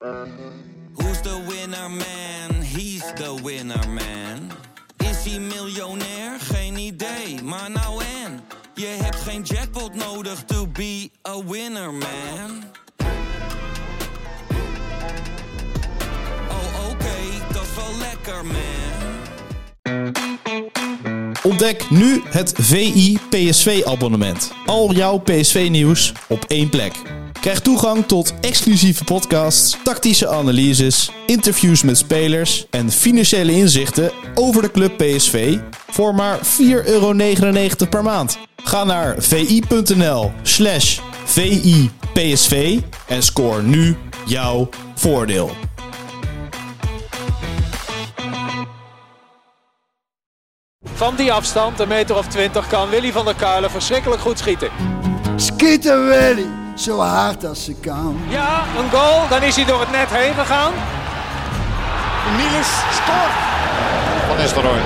Who's the winner man? He's the winner man. Is hij miljonair? Geen idee, maar nou en. Je hebt geen jackpot nodig to be a winner man. Oh oké, dat is wel lekker man. Ontdek nu het VI PSV abonnement. Al jouw PSV nieuws op één plek. Krijg toegang tot exclusieve podcasts, tactische analyses, interviews met spelers en financiële inzichten over de club PSV voor maar 4,99 euro per maand. Ga naar vi.nl slash VIPSV en scoor nu jouw voordeel. Van die afstand, een meter of twintig, kan Willy van der Kuilen verschrikkelijk goed schieten. Schieten Willy, zo hard als ze kan. Ja, een goal, dan is hij door het net heen gegaan. Niels scoort. Van Nistelrooy.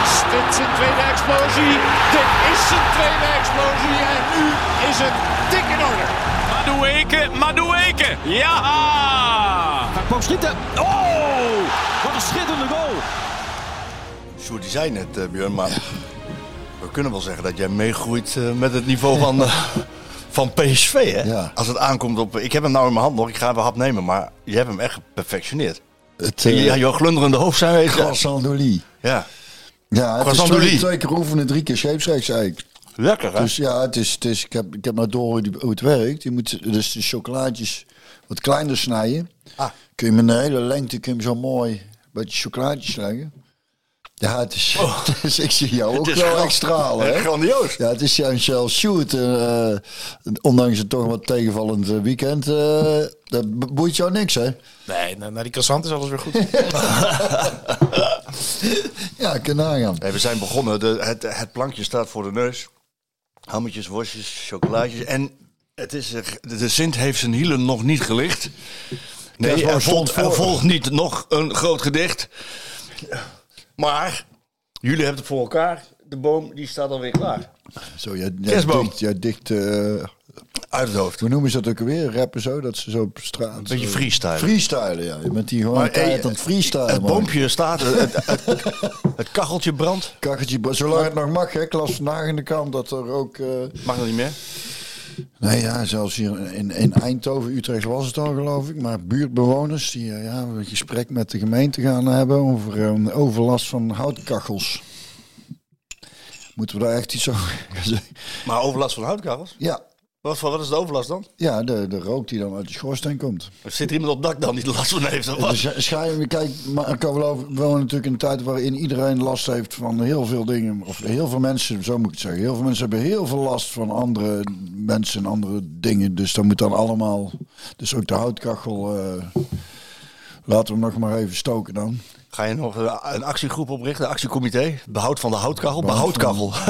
Is dit zijn tweede explosie? Dit is zijn tweede explosie en nu is het dik in orde. Madueke, Madueke. Ja! Hij kwam schieten. Oh, wat een schitterende goal. Sjoerd, die zei net, eh, Björn, maar we kunnen wel zeggen dat jij meegroeit eh, met het niveau van, eh, van PSV. Hè? Ja. Als het aankomt op. Ik heb hem nou in mijn hand nog, ik ga hem hap nemen, maar je hebt hem echt geperfectioneerd. Het Uh, ja, jouw glunderende hoofd zijn we. Croissant d'Oli. Ja, Ja, het is twee, twee keer oefenen, drie keer scheepsrechts eigenlijk. lekker hè? Dus ja, het is, het is, ik, heb, ik heb maar door hoe, die- hoe het werkt. Je moet dus de chocolaatjes wat kleiner snijden. Ah. Kun je met een hele lengte kun je hem zo mooi een beetje chocolaatjes leggen. Ja, het is, dus ik zie jou ook Oh. Het is wel echt stralen. Hè? Grandioos. Ja, het is jouw Shell Shoot. eh, eh, ondanks het toch wat tegenvallend eh, weekend. eh, dat boeit jou niks, hè? Nee, na, na die croissant is alles weer goed. Ja, kan nagaan. We zijn begonnen. De, het, het plankje staat voor de neus. Hammetjes, worstjes, chocolaatjes. En het is, de Sint heeft zijn hielen nog niet gelicht. Nee, er volgt, er volgt niet nog een groot gedicht. Maar jullie hebben het voor elkaar. De boom die staat alweer klaar. Zo, jij, jij Kerstboom. dicht, jij dicht eh, Uit het hoofd. hoe noemen ze dat ook alweer? Rappen zo, dat ze zo op straat... Een beetje zo- freestyle. Freestylen, ja. Je bent hier gewoon Maar, tijd eh, aan het freestylen, Het man. boompje staat, het, het, het, het kacheltje brandt. Kacheltje, zolang het nog mag, hè. Ik las vandaag in de krant dat er ook... eh, Mag dat niet meer? Nee, ja, zelfs hier in, in Eindhoven, Utrecht was het al geloof ik. Maar buurtbewoners die eh, ja, een gesprek met de gemeente gaan hebben over eh, overlast van houtkachels. Moeten we daar echt iets over? Maar overlast van houtkachels? Ja, Wat, voor- wat is de overlast dan? ja de, de rook die dan uit de schoorsteen komt. Zit er iemand op dak dan die er last van heeft? Of wat? Dus schijn, kijk, maar ik kan wel over, we wonen natuurlijk in een tijd waarin iedereen last heeft van heel veel dingen. Of heel veel mensen, zo moet ik het zeggen. Heel veel mensen hebben heel veel last van andere mensen en andere dingen. Dus dat moet dan allemaal. Dus ook de houtkachel. eh, laten we hem nog maar even stoken dan. Ga je nog een, een actiegroep oprichten, een actiecomité? Behoud van de houtkachel? Behoudkachel.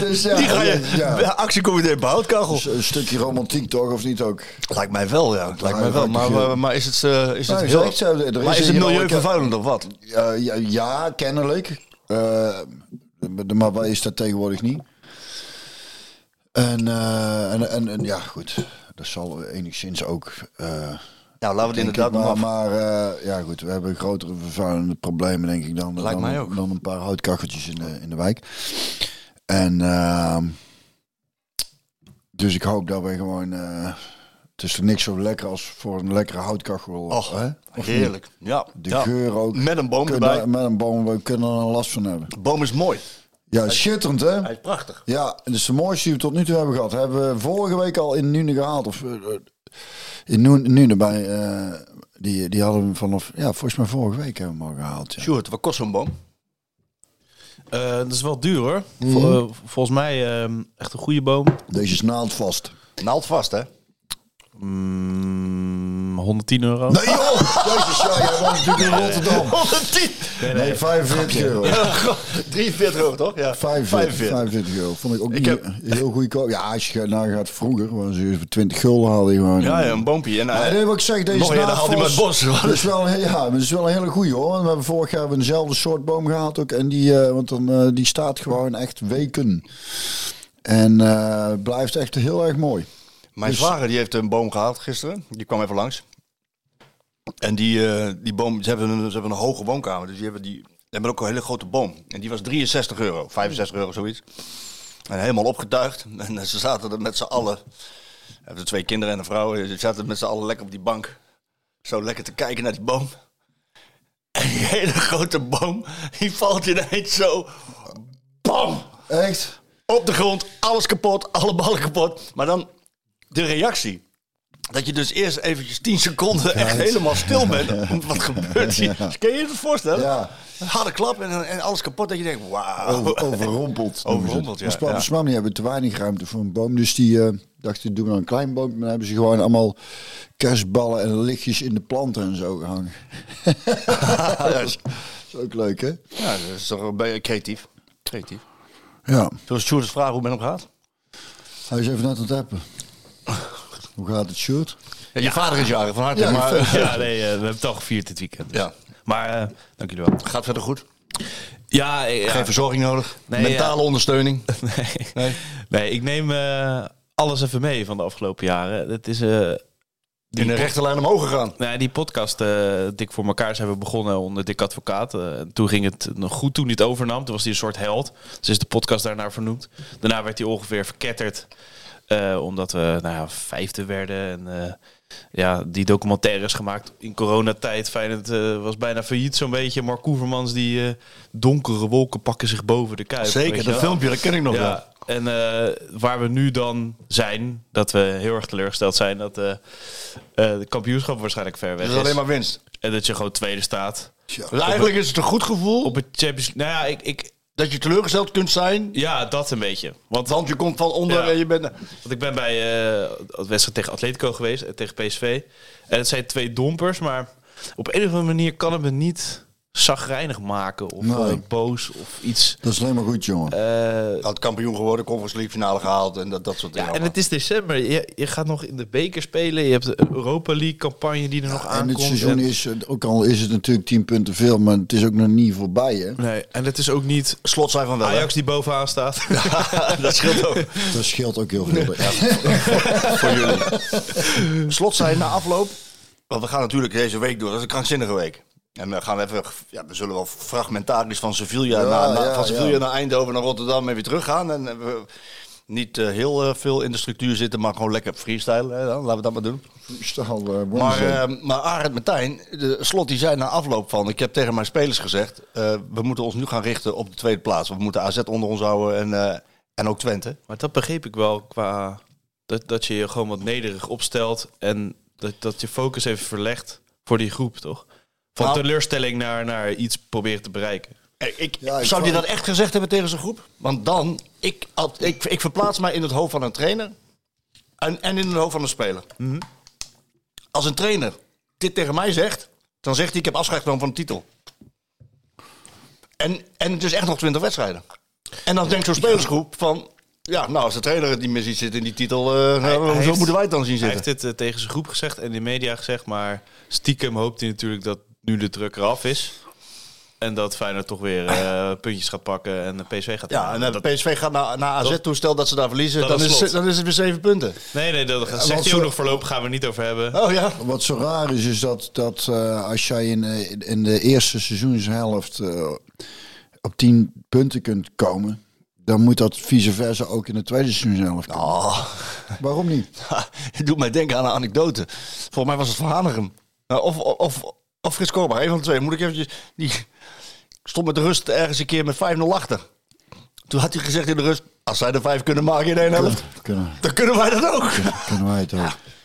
Dus ja, Die ga je, ja. actiecomité behoudkachel. Een stukje romantiek toch, of niet ook? Lijkt mij wel, ja. Lijkt mij wel. Maar, maar, maar is het, eh, is het Nou, heel... ze, er maar is in het milieuvervuilend of wat? Ja, ja, ja, kennelijk. Eh, maar waar is dat tegenwoordig niet? En, eh, en, en, en ja, goed. Dat zal enigszins ook. Nou, laten we het ik, inderdaad maar, maar, maar eh, ja, goed. We hebben grotere vervuilende problemen, denk ik, dan, Lijkt dan, mij ook. dan een paar houtkacheltjes in de, in de wijk. En ehm, dus ik hoop dat we gewoon. eh, het is er niks zo lekker als voor een lekkere houtkachel. Och, hè? Of niet? heerlijk. Ja, De ja. geur ook. Met een boom Kunnen- erbij. Met een boom, we kunnen er last van hebben. De boom is mooi. Ja, schitterend hè? Hij is prachtig. Ja, en dat is de mooiste die we tot nu toe hebben gehad. Hebben we vorige week al in Nune gehaald. Of eh, eh, in Nune, Nune bij. eh, die, die hadden we vanaf. Ja, volgens mij vorige week hebben we hem al gehaald. Ja. Sjoerd, wat kost zo'n boom? Eh, dat is wel duur hoor. Vol- eh, volgens mij eh, echt een goede boom. Deze is naaldvast. Naald vast, hè? Mm, 110 euro. Nee joh! Jezus, ja, jij woont natuurlijk in Rotterdam. 110! Nee, 45 euro. 43 euro, toch? Ja. 45, 45 euro. Vond ik ook Ik niet heb- heel goedkoop. Ja, als je nagaat vroeger, was je voor 20 gulden gewoon. Ja, ja, een boompje. En, Maar hij- nee, wat ik zeg, deze Nog eerder haalt hij met naaldvast- bos. Dat is wel, een- ja, dat is wel een hele goeie hoor. We hebben vorig jaar dezelfde soort boom gehaald ook. En die, eh, want dan, eh, die staat gewoon echt weken. En eh, blijft echt heel erg mooi. Mijn Dus- zwager die heeft een boom gehaald gisteren. Die kwam even langs. En die, eh, die boom, ze hebben, een, ze hebben een hoge woonkamer. Dus die hebben, die, die hebben ook een hele grote boom. En die was 63 euro, 65 euro zoiets. En helemaal opgetuigd. En ze zaten er met z'n allen. Ze hebben twee kinderen en een vrouw. Ze zaten met z'n allen lekker op die bank. Zo lekker te kijken naar die boom. En die hele grote boom, die valt ineens zo... Bam! Echt? op de grond, alles kapot, alle ballen kapot. Maar dan de reactie. Dat je dus eerst eventjes 10 seconden echt helemaal stil bent. Wat gebeurt hier? Kun je je dat voorstellen? Ja. Een harde klap en, en alles kapot. Dat je denkt, wauw. Over, overrompeld. Overrompeld, ja, Maar Spa- ja. Spanje hebben te weinig ruimte voor een boom. Dus die eh, dachten, doen we dan een klein boom. Maar dan hebben ze gewoon allemaal kerstballen en lichtjes in de planten en zo gehangen. Ja, dat is- Dat is ook leuk, hè? ja, dat is toch een beetje creatief. Creatief. Ja. Zullen Sjoerd vragen hoe het met hem gaat? Hij is even net aan het appen. Hoe gaat het, Sjoerd? Ja, je vader is jarig, van harte. Ja, maar Ja, nee, eh, we hebben het al gevierd dit weekend. ja, Maar eh, dank jullie wel. gaat verder goed. Ja, eh, ja. Geen verzorging nodig. Nee, Mentale ondersteuning. nee. Nee. nee, ik neem eh, alles even mee van de afgelopen jaren. Het is... eh, In de rechte lijn omhoog gegaan. Nou, die podcast, eh, Dik voor elkaar, zijn we begonnen onder Dik Advocaat. Toen ging het nog goed toen hij het overnam. Toen was hij een soort held. Dus is de podcast daarnaar vernoemd. Daarna werd hij ongeveer verketterd. Eh, omdat we nou ja, vijfde werden. En eh, ja, die documentaires gemaakt in coronatijd. Feyenoord eh, was bijna failliet zo'n beetje. Mark Koevermans, die donkere wolken pakken zich boven de kuip. Zeker, dat wel. filmpje, dat ken ik nog wel. Ja, en eh, waar we nu dan zijn, dat we heel erg teleurgesteld zijn dat de kampioenschap waarschijnlijk ver weg is. is alleen maar winst. En dat je gewoon tweede staat. Eigenlijk is het een goed gevoel Op het Champions Nou ja, ik, ik, dat je teleurgesteld kunt zijn. ja, dat een beetje. Want, Want je komt van onder Ja. en je bent... want ik ben bij eh het wedstrijd tegen Atletico geweest, eh, tegen PSV. En het zijn twee dompers, maar op een of andere manier kan het me niet zagrijnig maken. Of Nee. eh, boos of iets. Dat is alleen maar goed, jongen. Eh, Had kampioen geworden, Conference League finale gehaald en dat, dat soort dingen. ja, en het is december. Je, je gaat nog in de beker spelen. Je hebt de Europa League campagne die er nog en aankomt. het seizoen En- is, eh, ook al is het natuurlijk 10 punten veel, maar het is ook nog niet voorbij, hè? Nee, en het is ook niet Slot zijn van wel. hè? Ajax die bovenaan staat. dat scheelt ook Dat scheelt ook heel veel. voor jullie. Slot zijn na afloop. Want we gaan natuurlijk deze week door. Dat is een krankzinnige week. En we gaan even, ja, we zullen wel fragmentarisch van Sevilla, Ja, naar, naar- ja, van Sevilla ja. naar Eindhoven, naar Rotterdam en weer teruggaan. En eh, we niet eh, heel eh, veel in de structuur zitten, maar gewoon lekker freestyle. Hè, dan. Laten we dat maar doen. Uh, Maar, maar Arend Martijn, de slot die zei na afloop van... Ik heb tegen mijn spelers gezegd, eh, we moeten ons nu gaan richten op de tweede plaats. We moeten AZ onder ons houden en, eh, en ook Twente. Maar dat begreep ik wel qua dat, dat je je gewoon wat nederig opstelt en dat, dat je focus even verlegt voor die groep, toch? Van Nou- teleurstelling naar, naar iets proberen te bereiken. Ik, Ja, ik zou die dat echt gezegd hebben tegen zijn groep? Want dan, ik, had- ik, ik verplaats mij in het hoofd van een trainer en, en in het hoofd van een speler. Mhm. Als een trainer dit tegen mij zegt, dan zegt hij ik heb afscheid genomen van de titel. En, en het is echt nog 20 wedstrijden. En dan denkt zo'n spelersgroep van, ja, nou als de trainer het niet meer ziet zitten in die titel, eh, nou, hij zo heeft- moeten wij het dan zien Hij zitten. heeft dit eh, tegen zijn groep gezegd en in de media gezegd, maar stiekem hoopt hij natuurlijk dat nu de druk eraf is. En dat Feyenoord toch weer eh, puntjes gaat pakken en de PSV gaat Ja, en dat, de PSV gaat naar, naar AZ Dat- toe. Stel dat ze daar verliezen, dan is slot. dan is het weer zeven punten. Nee, nee, dat zegt hij zo- ook nog voorlopig gaan we niet over hebben. Oh ja. Wat zo raar is, is dat, dat eh, als jij in, eh, in de eerste seizoenshelft eh, op 10 punten kunt komen, dan moet dat vice versa ook in de tweede seizoenshelft komen. Oh. Waarom niet? Het doet mij denken aan een anekdote. Volgens mij was het Van Hanegem. Nou, Of, of, of Frits Korbach, een van de twee. Moet ik eventjes... Die stond met de rust ergens een keer met 5-0 achter. Toen had hij gezegd in de rust... Als zij de vijf kunnen maken in één helft, Kunnen, dan kunnen wij dat ook. kunnen wij het ook.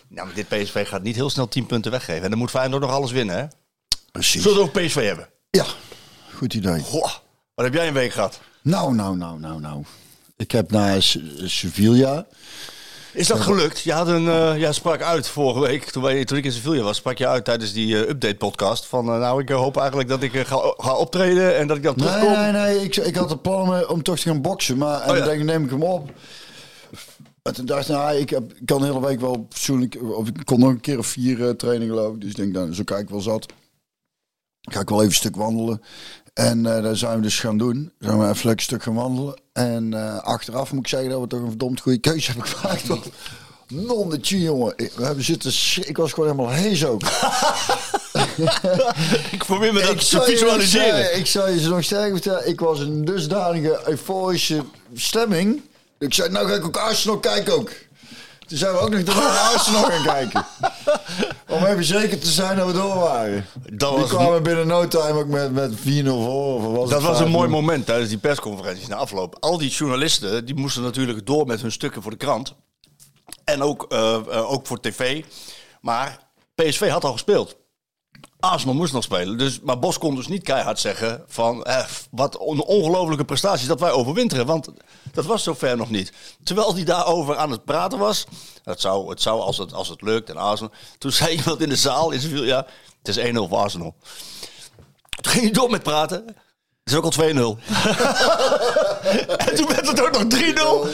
Nou, maar dit PSV gaat niet heel snel 10 punten weggeven. En dan moet Feyenoord nog alles winnen, hè? Precies. Zullen we ook PSV hebben? Ja, goed idee. Goh, wat heb jij een week gehad? Nou, nou, nou, nou, nou. Ik heb naar Se- Sevilla. Is dat gelukt? Je had een, eh ja, sprak uit vorige week, toen, wij, toen ik in Sevilla was, sprak je uit tijdens die eh, update podcast. Van eh, nou, ik hoop eigenlijk dat ik ga, ga optreden en dat ik dan Nee, terugkom. nee, nee. Ik, ik had de plannen om toch te gaan boksen. Maar en Oh, ja. denk ik, neem ik hem op. En toen dacht ik, nou, ik, heb, ik kan de hele week wel persoonlijk... Of ik kon nog een keer of vier trainingen lopen. Dus ik denk, dan zo kijk ik wel zat. Ga ik wel even een stuk wandelen. En dat zijn we dus gaan doen. Zijn we even lekker een stuk gaan wandelen. En eh, achteraf moet ik zeggen dat we toch een verdomd goede keuze hebben gemaakt. Want nonnetje, jongen. Ik, we hebben zitten, ik was gewoon helemaal hees ook. Ik probeer me dat te je visualiseren. ik zou je ze nog sterker vertellen. Ik was in een dusdanige euforische stemming. Ik zei, nou ga ik ook Arsenal kijken ook. Toen zijn we ook nog naar Arsenal gaan kijken. Om even zeker te zijn dat we door waren. Dat Die was, kwamen binnen no time ook met, met 4-0 voor. Of was dat was een 5-0? mooi moment tijdens die persconferenties na afloop. Al die journalisten die moesten natuurlijk door met hun stukken voor de krant. En ook, eh, eh, ook voor tv. Maar PSV had al gespeeld. Arsenal moest nog spelen. Dus, maar Bos kon dus niet keihard zeggen van eh, wat een ongelofelijke prestaties dat wij overwinteren. Want dat was zover nog niet. Terwijl hij daarover aan het praten was. Het zou, het zou als, het, als het lukt en Arsenal. Toen zei iemand in de zaal in Sevilla, ja, het is 1-0 voor Arsenal. Toen ging hij door met praten. Het is ook al 2-0. en toen werd het ook nog 3-0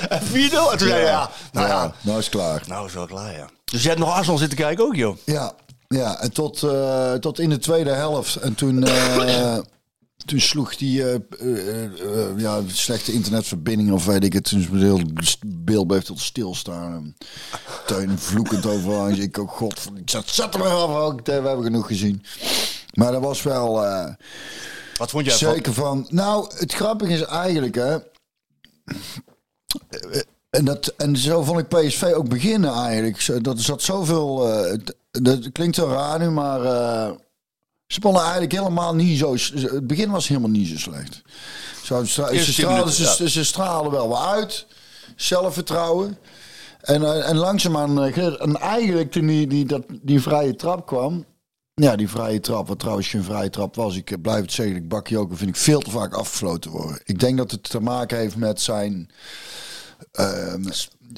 en 4-0. En toen zei hij, ja, nou ja, nou is het klaar. nou is wel klaar, ja. Dus jij hebt nog Arsenal zitten kijken ook, joh. Ja, ja en tot, eh, tot in de tweede helft. En toen, eh, toen sloeg die eh, ja, slechte internetverbinding of weet ik het. Toen is het heel beeld bleef tot stilstaan. Teun vloekend overal. Ik ook, god, ik zat, zat er maar af. ook. We hebben genoeg gezien. Maar dat was wel... Wat vond jij van? Zeker van. Nou, het grappige is eigenlijk, hè. En, dat, en zo vond ik PSV ook beginnen eigenlijk. Dat zat zoveel. eh, dat klinkt zo raar nu, maar. eh, ze begonnen eigenlijk helemaal niet zo. Het begin was helemaal niet zo slecht. Zo, stra- Eerste ze, straalden, minuten, ze, ze stralen wel wat uit. Zelfvertrouwen. En, eh, en langzaamaan. En eigenlijk toen die, die, dat, die vrije trap kwam. Ja, die vrije trap, wat trouwens geen vrije trap was. Ik blijf het zeggen, ik bakje vind ik veel te vaak afgefloten worden. Ik denk dat het te maken heeft met zijn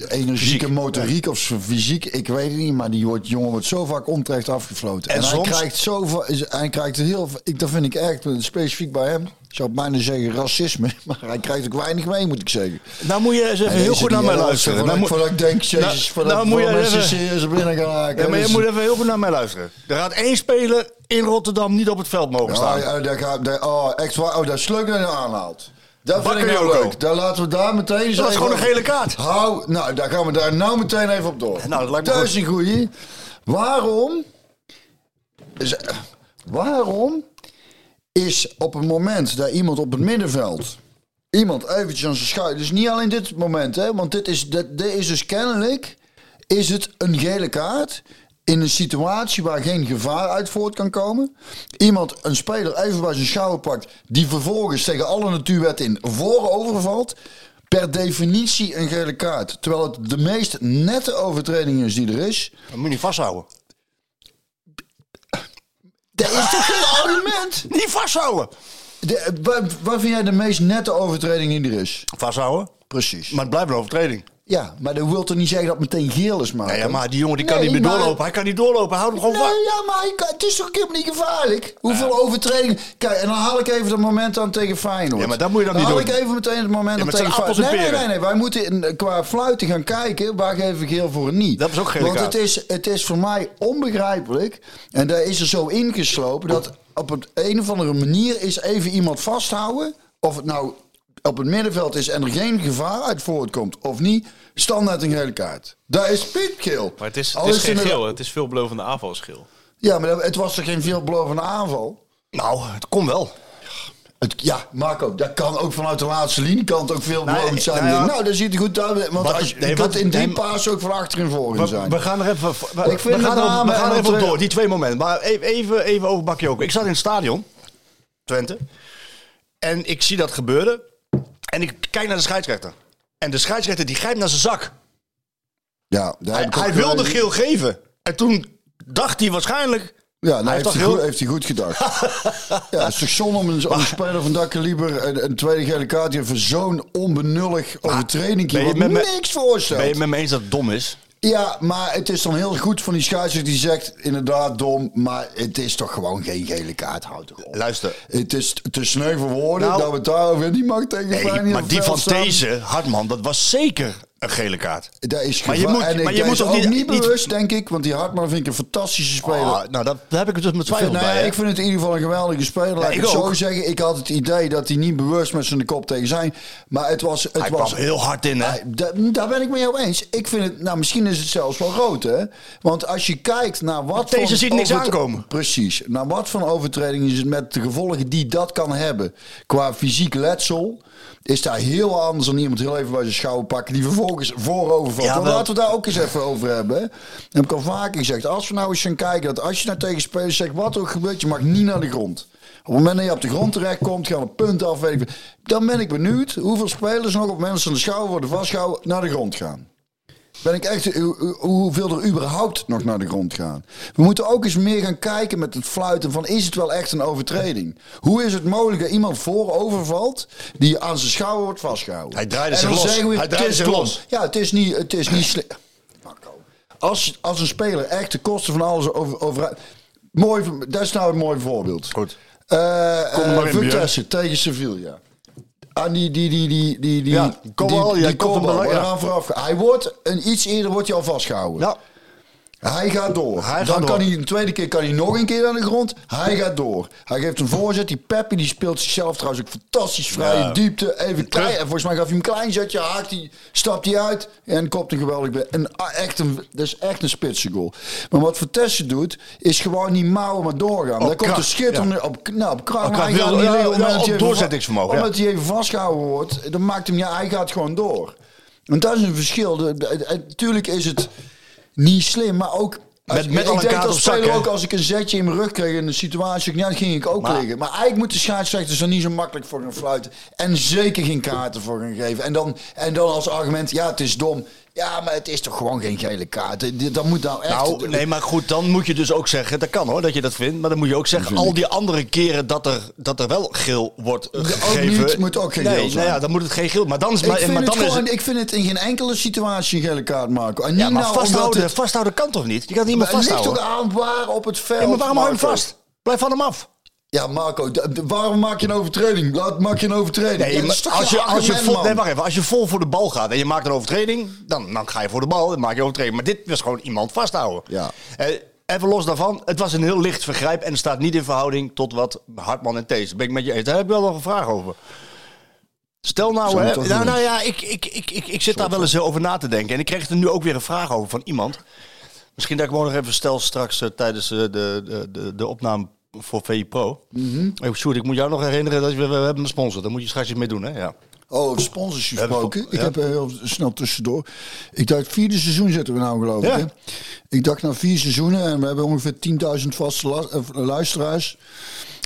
energieke Fysiek, motoriek of fysiek. Ik weet het niet, maar die wordt, jongen wordt zo vaak onterecht afgefloten. En En, soms- hij krijgt zoveel, hij krijgt heel, ik, dat vind ik echt specifiek bij hem. Ik zou bijna zeggen racisme, maar hij krijgt ook weinig mee, moet ik zeggen. Nou moet je eens even heel goed naar mij luisteren. Voordat, Nou, ik- moet- voordat ik denk, jezus, Nou, voordat, nou moet je mensen even- serieus binnen gaan haken. Ja, maar je Dus- moet even heel goed naar mij luisteren. Er gaat één speler in Rotterdam niet op het veld mogen staan. ja, daar daar, oh, echt waar. Oh, dat is leuk dat je aanhaalt. Dat vind ik leuk. Daar laten we daar meteen eens Dat is gewoon een gele kaart. Hou, nou, daar gaan we daar nou meteen even op door. Nou, dat lijkt me dat goed. is een goeie. Waarom? Is, waarom is op het moment dat iemand op het middenveld iemand eventjes aan zijn schouder. Dus niet alleen dit moment, hè, want dit is, dit, dit is dus kennelijk is het een gele kaart in een situatie waar geen gevaar uit voort kan komen. Iemand, een speler, even bij zijn schouder pakt, die vervolgens tegen alle natuurwetten in voorover valt. Per definitie een gele kaart. Terwijl het de meest nette overtreding is die er is. Dat moet je niet vasthouden. Dat is toch geen argument? Niet vasthouden! De, waar, waar vind jij de meest nette overtreding die er is? Vasthouden? Precies. Maar het blijft een overtreding. Ja, maar dat wil toch niet zeggen dat het meteen geel is, maar. Ja, maar die jongen die kan Nee, niet meer maar- doorlopen. Hij kan niet doorlopen. Houd hem gewoon vast. Nee, ja, maar hij kan- het is toch helemaal niet gevaarlijk? Hoeveel overtredingen? Kijk, en dan haal ik even het moment aan tegen Feyenoord. Ja, maar dat moet je dan niet haal doen. ik even meteen het moment Ja, aan het tegen Feyenoord. Nee, nee, nee, nee. Wij moeten qua fluiten gaan kijken. Waar geef ik geel voor en niet? Dat is ook gele Want kaart. het is, het is voor mij onbegrijpelijk. En daar is er zo ingeslopen dat op een, een of andere manier is even iemand vasthouden. Of het nou op het middenveld is en er geen gevaar uit voortkomt of niet. Standaard een gele kaart. Daar is piepgeel. Maar het is, het is geen geel, het is veelbelovende aanvalsgeel. ja, maar het was toch geen veelbelovende aanval? Nou, het kon wel. Het, ja, Marco, dat kan ook vanuit de laatste linie. Kan het ook veelbelovend Nee, zijn. nou ja. Nou, dat ziet er goed uit. Want Wat- als, nee, wat- in drie nee, paas ook van achterin voorin We, zijn. we gaan er even, we, Ik vind we gaan er, we gaan er en even door, die twee momenten. Maar even, even, even over Bakayoko. Ik zat in het stadion, Twente. En ik zie dat gebeuren. En ik kijk naar de scheidsrechter. En de scheidsrechter die grijpt naar zijn zak. ja, daar Hij, heb ik ook hij wilde gelezen. geel geven. En toen dacht hij waarschijnlijk... Ja, nou, Hij heeft, heeft hij toch goed, heel- heeft hij goed gedacht. ja, het is toch zonde om een, om een speler van dat kaliber een, een tweede gele kaart die voor zo'n onbenullig overtreding ben je wat met me- niks voorstelt. Ben je het met me eens dat het dom is? Ja, maar het is dan heel goed van die scheidsrechter die zegt inderdaad dom, maar het is toch gewoon geen gele kaart, houd toch op. Luister. Het is te sneu voor woorden Nou, dat we het daarover die mag tegen Nee, maar die van deze, Hartman, dat was zeker een gele kaart. Dat is Maar je moet- en maar je moet ook niet- niet, niet- bewust, denk ik. Want die Hartman vind ik een fantastische speler. Ah, nou, dat, daar heb ik het dus met twijfel ja, bij. hè. ik vind het in ieder geval een geweldige speler. Laat Ja, ik ik het zo zeggen. Ik had het idee dat hij niet bewust met zijn kop tegen zijn. Maar het was... Het Hij was heel hard in, hè? Daar ben ik mee jou eens. Ik vind het... Nou, misschien is het zelfs wel rood, hè? Want als je kijkt naar wat Deze ziet niks aankomen. Precies. Naar wat voor overtreding is het met de gevolgen die dat kan hebben. Qua fysiek letsel... Is daar heel anders dan iemand heel even bij zijn schouder pakken... die vervolgens voorover valt. Ja, laten we daar ook eens even over hebben. Hè? Dat heb ik al vaker gezegd. Als we nou eens gaan kijken... dat als je nou tegen spelers zegt... wat er ook gebeurt, je mag niet naar de grond. Op het moment dat je op de grond terechtkomt... gaan we punten af. weet ik veel. Dan ben ik benieuwd hoeveel spelers nog... op mensen de schouder worden vastgehouden... naar de grond gaan. Ben ik echt, hoe- hoe- hoeveel er überhaupt nog naar de grond gaan. We moeten ook eens meer gaan kijken met het fluiten van is het wel echt een overtreding? Hoe is het mogelijk dat iemand voorovervalt die aan zijn schouder wordt vastgehouden? Hij draaide zich los. zeggen we, Hij draaide zich los. Ja, het is niet, het is niet slim. Als, als een speler echt de kosten van alles over... over mooi, dat is nou een mooi voorbeeld. Goed. Eh Kom maar in, tegen Sevilla. Aan die, die, die, die, die, die, Ja, die, die ja. eraan vooraf. Hij wordt, een iets eerder wordt hij al vastgehouden. Ja. Hij gaat door. Hij gaat Dan door. kan hij een tweede keer kan hij nog een keer aan de grond. Hij gaat door. Hij geeft een voorzet. Die Peppi die speelt zichzelf trouwens ook fantastisch vrij. Ja. Diepte. Even klein. En volgens mij gaf hij hem een klein zetje. Haakt hij, stapt hij uit. En kopt een geweldig. be- Een, echt een, dat is echt een spitse goal. Maar wat Vitesse doet. Is gewoon niet mouwen maar doorgaan. Op Daar komt een kracht, schitterende. Op, nou, op kracht. Hij gaat wil- niet liggen omdat hij doorzettingsvermogen. Omdat hij even vastgehouden wordt. Dan maakt hem. Ja, hij gaat gewoon door. Want dat is een verschil. De- de- de- Natuurlijk is het niet slim. Maar ook. Als, Met- met ik denk als speler hè? ook als ik een zetje in mijn rug kreeg in een situatie, ja, dan ging ik ook Maar- liggen. Maar eigenlijk moet de scheidsrechters er niet zo makkelijk voor gaan fluiten. En zeker geen kaarten voor gaan geven. En dan, en dan als argument, ja, het is dom. Ja, maar het is toch gewoon geen gele kaart. Dat moet nou echt... Nou, nee, maar goed, dan moet je dus ook zeggen, dat kan hoor, dat je dat vindt. Maar dan moet je ook zeggen, al die andere keren dat er, dat er wel geel wordt eh, ook gegeven. niet, moet ook geen nee, geel nou zijn. ja, dan moet het geen geel. Maar dan is, ik, maar, vind maar het dan is het. ik vind het in geen enkele situatie een gele kaart maken. En niet Ja, maar nou vasthouden, het, vasthouden kan toch niet? Je kan niet meer maar het ligt vasthouden. toch aan waar op het veld. Ja, maar waarom hou je hem vast? Blijf van hem af. Ja, Marco, waarom maak je een overtreding? Laat, maak je een overtreding? Nee, maar als, je, als, je vol, nee, wacht even, als je vol voor de bal gaat en je maakt een overtreding, dan, dan ga je voor de bal en maak je een overtreding. Maar dit was gewoon iemand vasthouden. Ja. Eh, even los daarvan, het was een heel licht vergrijp en staat niet in verhouding tot wat Hartman en Thees. Ben ik met je eens. Daar heb ik wel nog een vraag over. Stel nou, hè, nou, nou ja, ik, ik, ik, ik, ik zit daar wel eens eh, over na te denken. En ik kreeg er nu ook weer een vraag over van iemand. Misschien dat ik gewoon nog even stel straks eh, tijdens de, de, de, de opname voor VI Pro. Sjoerd, ik moet jou nog herinneren dat we, we hebben een sponsor. Daar moet je straks iets mee doen, hè? Ja. Oh, sponsors gesproken. Ik ja. heb er heel snel tussendoor. Ik dacht, vierde seizoen zitten we nou geloof ik. Ja. hè? Ik dacht na vier seizoenen en we hebben ongeveer 10.000 vaste eh, luisteraars.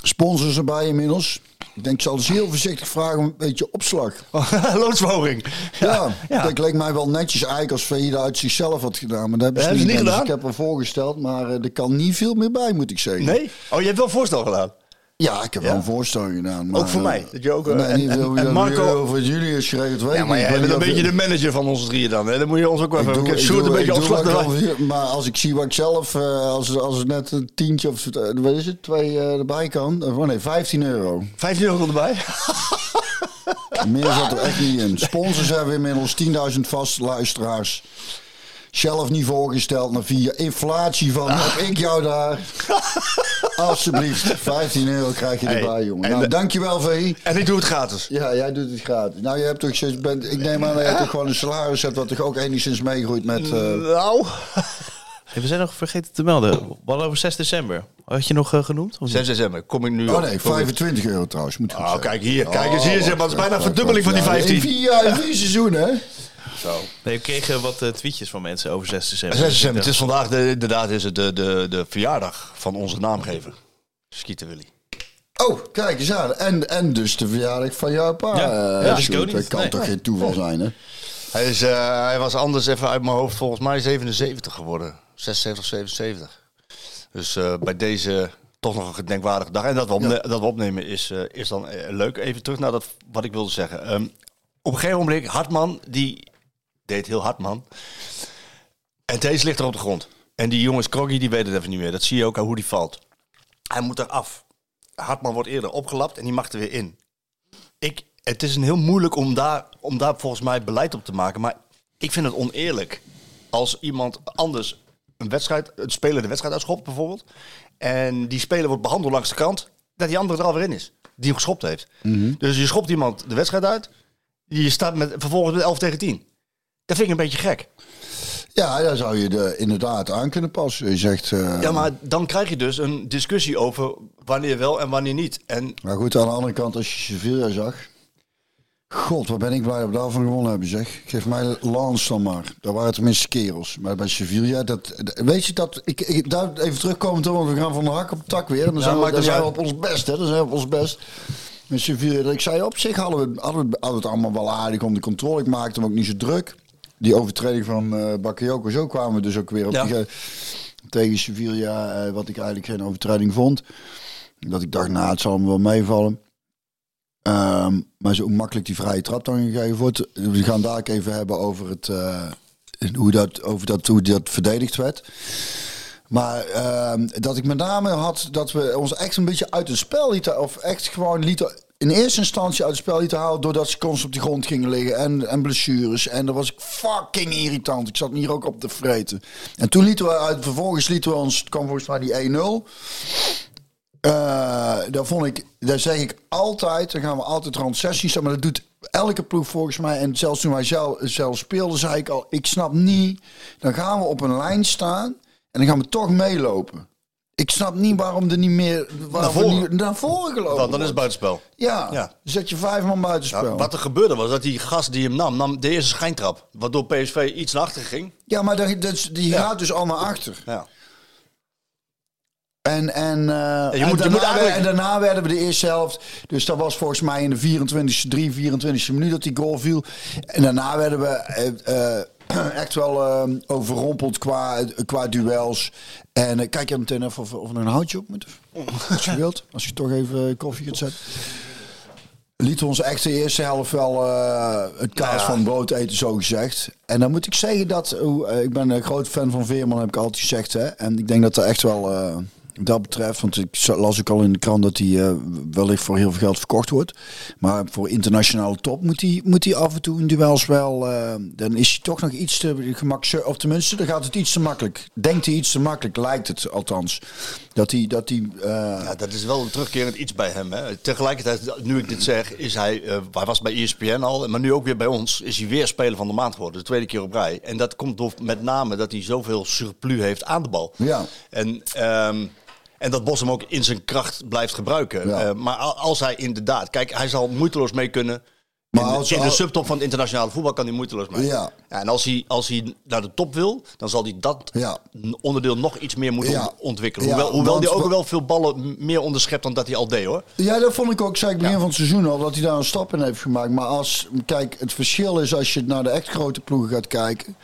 Sponsors erbij inmiddels. Ik denk, ik zal dus heel voorzichtig vragen om een beetje opslag. Loodsverhoging. Ja, ja. dat leek mij wel netjes eigenlijk als VI dat uit zichzelf had gedaan. Maar dat hebben ze Dat niet, hebben ze niet gedaan. Dus ik heb er voorgesteld, maar eh, er kan niet veel meer bij, moet ik zeggen. Nee? Oh, je hebt wel voorstel gedaan. Ja, ik heb wel een voorstel gedaan. Maar, Ook voor eh, mij. Dat je ook, eh, nee, en- niet en- en wie Marco- over jullie is geregeld. Weet Ja, maar jij bent een beetje of de manager van ons drieën dan. Hè? Dan moet je ons ook wel even... ik doe- een beetje al- Maar als ik zie wat ik zelf, eh, als, als het net een tientje of eh, wat is het, twee eh, erbij kan. eh, Oh nee, 15 euro. 15 euro erbij. Meer zat er echt niet in. Sponsors hebben inmiddels 10.000 vaste luisteraars. Zelf niet voorgesteld naar vier. Inflatie van, Ah. heb ik jou daar. Alsjeblieft, 15 euro krijg je Hey, erbij, jongen. en Nou, de- dankjewel, VI. En ik doe het gratis. Ja, jij doet het gratis. Nou, je hebt toch, je bent, ik neem aan dat je toch gewoon een salaris hebt... wat toch ook enigszins meegroeit met... eh, Nou... Hey, we zijn nog vergeten te melden. Wat over 6 december? Had je nog eh, genoemd? Of 6 december kom ik nu oh nee, Kom ik- 25 euro trouwens. Moet Oh, kijk hier. Kijk eens hier. zeg maar, Het is bijna een verdubbeling van die Ja, In 15. vier jaar, in vier seizoenen, hè? Zo. Nee, we kregen wat eh, tweetjes van mensen over 6 december. 6 december. Het is vandaag de, inderdaad is het de, de, de verjaardag van onze naamgever. Skeeter Willy. Oh, kijk eens aan. En, en dus de verjaardag van jouw pa. Ja. Ja, dat is Sjoerd. ook niet. Dat kan Nee. toch geen toeval zijn, hè? Hij, is, eh, hij was anders even uit mijn hoofd volgens mij 77 geworden. 76, 77. Dus eh, bij deze toch nog een gedenkwaardige dag. En dat we, opne- dat we opnemen is, eh, is dan leuk. Even terug naar dat, wat ik wilde zeggen. Ehm, op een gegeven moment, Hartman, die deed heel Hartman. En deze ligt er op de grond. En die jongens, Kroggy, die weet het even niet meer. Dat zie je ook aan hoe die valt. Hij moet eraf. Hartman wordt eerder opgelapt en die mag er weer in. Ik, het is een heel moeilijk om daar, om daar volgens mij beleid op te maken. Maar ik vind het oneerlijk als iemand anders een wedstrijd, een speler de wedstrijd uitschopt bijvoorbeeld. En die speler wordt behandeld langs de kant, dat die andere er alweer in is. Die hem geschopt heeft. Dus je schopt iemand de wedstrijd uit. Je staat met, vervolgens met 11 tegen 10. Dat vind ik een beetje gek. Ja, daar zou je de, inderdaad aan kunnen passen. Je zegt... eh, Ja, maar dan krijg je dus een discussie over wanneer wel en wanneer niet. En Maar goed, aan de andere kant, als je Sevilla zag. God, wat ben ik blij dat we daarvan gewonnen hebben, zeg. Geef mij Lans dan maar. Daar waren tenminste kerels. Maar bij Sevilla, dat, weet je dat... Ik, ik, daar even terugkomen, want we gaan van de hak op de tak weer. En dan zijn, we, dan zijn we op ons best, hè. Dan zijn we op ons best. Met Sevilla, ik zei, op zich hadden we, hadden we hadden we het allemaal wel aardig onder controle. Ik maakte hem ook niet zo druk. Die overtreding van eh Bakayoko, zo kwamen we dus ook weer op Ja. die, ge- tegen Sevilla, eh, wat ik eigenlijk geen overtreding vond. Dat ik dacht, nou, het zal hem wel meevallen. Ehm, maar zo makkelijk die vrije trap dan gegeven wordt. We gaan daar even hebben over, het, eh, hoe, dat, over dat, hoe dat verdedigd werd. Maar ehm, dat ik met name had dat we ons echt een beetje uit het spel lieten. Of echt gewoon lieten. In eerste instantie uit het spel lieten halen. Doordat ze constant op de grond gingen liggen. En, en blessures. En dat was fucking irritant. Ik zat hier ook op te vreten. En toen lieten we uit. Vervolgens lieten we ons. Het kwam volgens mij die 1-0. Eh, daar vond ik, daar zeg ik altijd, dan gaan we altijd rond 16 staan, maar dat doet elke ploeg volgens mij. En zelfs toen wij zelf, zelf speelden, zei ik al, ik snap niet, dan gaan we op een lijn staan en dan gaan we toch meelopen. Ik snap niet waarom er niet meer waarom Naar voren. niet naar voren gelopen dan, dan is het buitenspel. Ja, Ja. dan zet je vijf man buitenspel. Wat er gebeurde was dat die gast die hem nam, nam de eerste schijntrap. Waardoor PSV iets naar achter ging. Ja, maar dat, dat, die Ja. gaat dus al naar achter. Ja. En, en, eh, je en, moet- je daarna, moet eigenlijk- en daarna werden we de eerste helft. Dus dat was volgens mij in de 24e, 3, 24e minuut dat die goal viel. En daarna werden we eh, eh, echt wel eh, overrompeld qua, qua duels. En eh, kijk je meteen even of, of er een houtje op moet. Als je wilt. Als je toch even koffie gaat zetten. Lieten ons echt de eerste helft wel eh, het kaas van brood eten, zo gezegd. En dan moet ik zeggen dat, eh, ik ben een groot fan van Veerman, heb ik altijd gezegd. Hè? En ik denk dat er echt wel, eh, dat betreft, want ik las ook al in de krant dat hij eh, wellicht voor heel veel geld verkocht wordt. Maar voor internationale top moet hij, moet hij af en toe in duels wel, eh, dan is hij toch nog iets te gemakkelijk, of tenminste, dan gaat het iets te makkelijk. Denkt hij iets te makkelijk, lijkt het althans. Dat hij, dat hij eh, Ja, dat is wel een terugkerend iets bij hem. Hè. Tegelijkertijd, nu ik dit zeg, is hij, hij was bij ESPN al, maar nu ook weer bij ons, is hij weer speler van de maand geworden. De tweede keer op rij. En dat komt door met name dat hij zoveel surplus heeft aan de bal. Ja. En, ehm, en dat Bos hem ook in zijn kracht blijft gebruiken. Ja. Eh, maar al- als hij inderdaad, kijk, hij zal moeiteloos mee kunnen. Maar in, de- als- in de subtop van het internationale voetbal kan hij moeiteloos mee. Ja. en als hij, als hij naar de top wil, dan zal hij dat Ja. onderdeel nog iets meer moeten Ja. ont- ontwikkelen. Ja, hoewel hoewel want- hij ook wel veel ballen meer onderschept dan dat hij al deed hoor. Ja, dat vond ik ook, zei ik begin van het seizoen al, dat hij daar een stap in heeft gemaakt. Maar als, kijk, het verschil is als je naar de echt grote ploegen gaat kijken.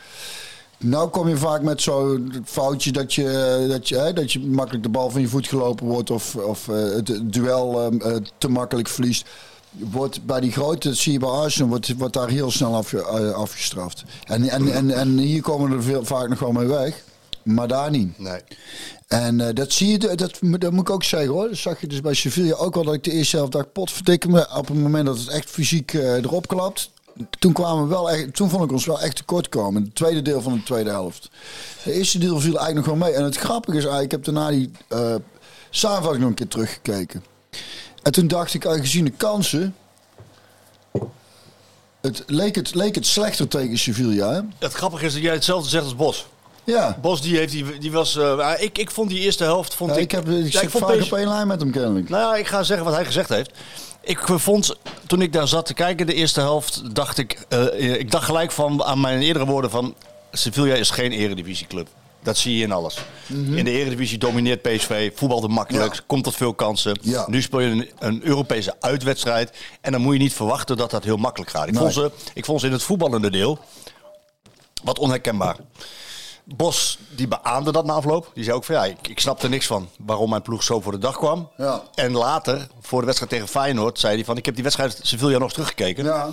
Nou kom je vaak met zo'n foutje dat je, dat, je, hè, dat je makkelijk de bal van je voet gelopen wordt of, of eh, het duel ehm, eh, te makkelijk verliest. Wordt bij die grote, dat zie je bij Arsenal, wordt, wordt daar heel snel afge, eh, afgestraft. En, en, en, en hier komen er veel, vaak nog wel mee weg. Maar daar niet. Nee. En eh, dat zie je, dat, dat moet ik ook zeggen hoor. Dat zag je dus bij Sevilla ook wel dat ik de eerste helft dacht, pot verdikken me. Op het moment dat het echt fysiek eh, erop klapt. Toen, kwamen we wel echt, toen vond ik ons wel echt tekort komen. Het tweede deel van de tweede helft. De eerste deel viel eigenlijk nog wel mee. En het grappige is eigenlijk, ik heb daarna die eh samenvatting nog een keer teruggekeken. En toen dacht ik, gezien de kansen... Het leek, het leek het slechter tegen Sevilla. Hè? Het grappige is dat jij hetzelfde zegt als Bos. Ja. Bos die, heeft, die, die was. eh, ik, ik vond die eerste helft. Vond Ja, ik, ik, heb, ik Ja, vond vaak op één lijn met hem kennelijk. Nou ja, ik ga zeggen wat hij gezegd heeft. Ik vond, toen ik daar zat te kijken, de eerste helft, dacht ik, eh, ik dacht gelijk van, aan mijn eerdere woorden van, Sevilla is geen eredivisieclub. Dat zie je in alles. In de eredivisie domineert PSV, voetbalt makkelijk, Mhm. Ja. komt tot veel kansen. Ja. Nu speel je een, een Europese uitwedstrijd en dan moet je niet verwachten dat dat heel makkelijk gaat. Ik, Nee. vond, ze, ik vond ze in het voetballende deel wat onherkenbaar. Bos die beaamde dat na afloop. Die zei ook van ja, ik, ik snap er niks van waarom mijn ploeg zo voor de dag kwam. Ja. En later, voor de wedstrijd tegen Feyenoord, zei hij van ik heb die wedstrijd Sevilla nog teruggekeken. Ja.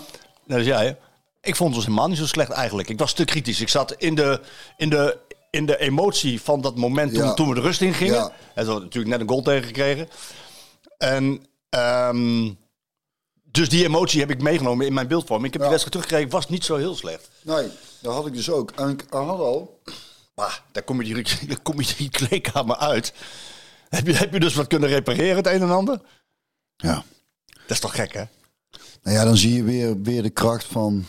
Dat is jij. Ik vond ons helemaal niet zo slecht eigenlijk. Ik was te kritisch. Ik zat in de, in de, in de emotie van dat moment toen, Ja. toen we de rust in gingen. Ja. En toen hadden natuurlijk net een goal tegengekregen. En ehm, Dus die emotie heb ik meegenomen in mijn beeldvorm. Ik heb Ja. die wedstrijd teruggekregen, was niet zo heel slecht. Nee, dat had ik dus ook. En ik had al. Maar daar kom je die, daar kom je die kleedkamer uit. Heb je, heb je dus wat kunnen repareren, het een en ander? Ja. Dat is toch gek, hè? Nou ja, dan zie je weer, weer de kracht van,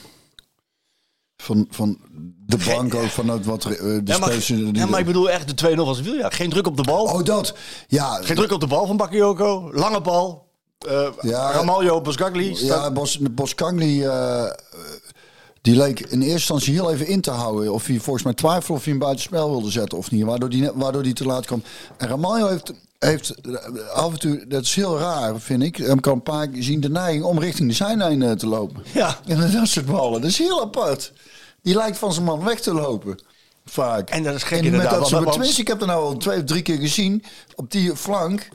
van, van de bank ook, van het wat eh, de Ja maar, die- ja, maar ik bedoel echt de 2-0 van Sevilla. Geen druk op de bal. Oh, dat. Ja, Geen druk op de bal van Bakayoko. Lange bal. Eh Ja. Ramaljo, Bosgagli. ja Bos, eh, die leek in eerste instantie heel even in te houden. Of hij volgens mij twijfelde of hij hem buitenspel wilde zetten of niet. Waardoor die, net- waardoor die te laat kwam. En Ramaljo heeft, heeft eh, af en toe, dat is heel raar vind ik. Hem kan een paar keer zien de neiging om richting de zijlijn eh, te lopen. Ja. En dat soort ballen. Dat is heel apart. Die lijkt van zijn man weg te lopen. Vaak. En dat is gek En inderdaad, Met dat want- want- ik heb er nou al twee of drie keer gezien. Op die flank.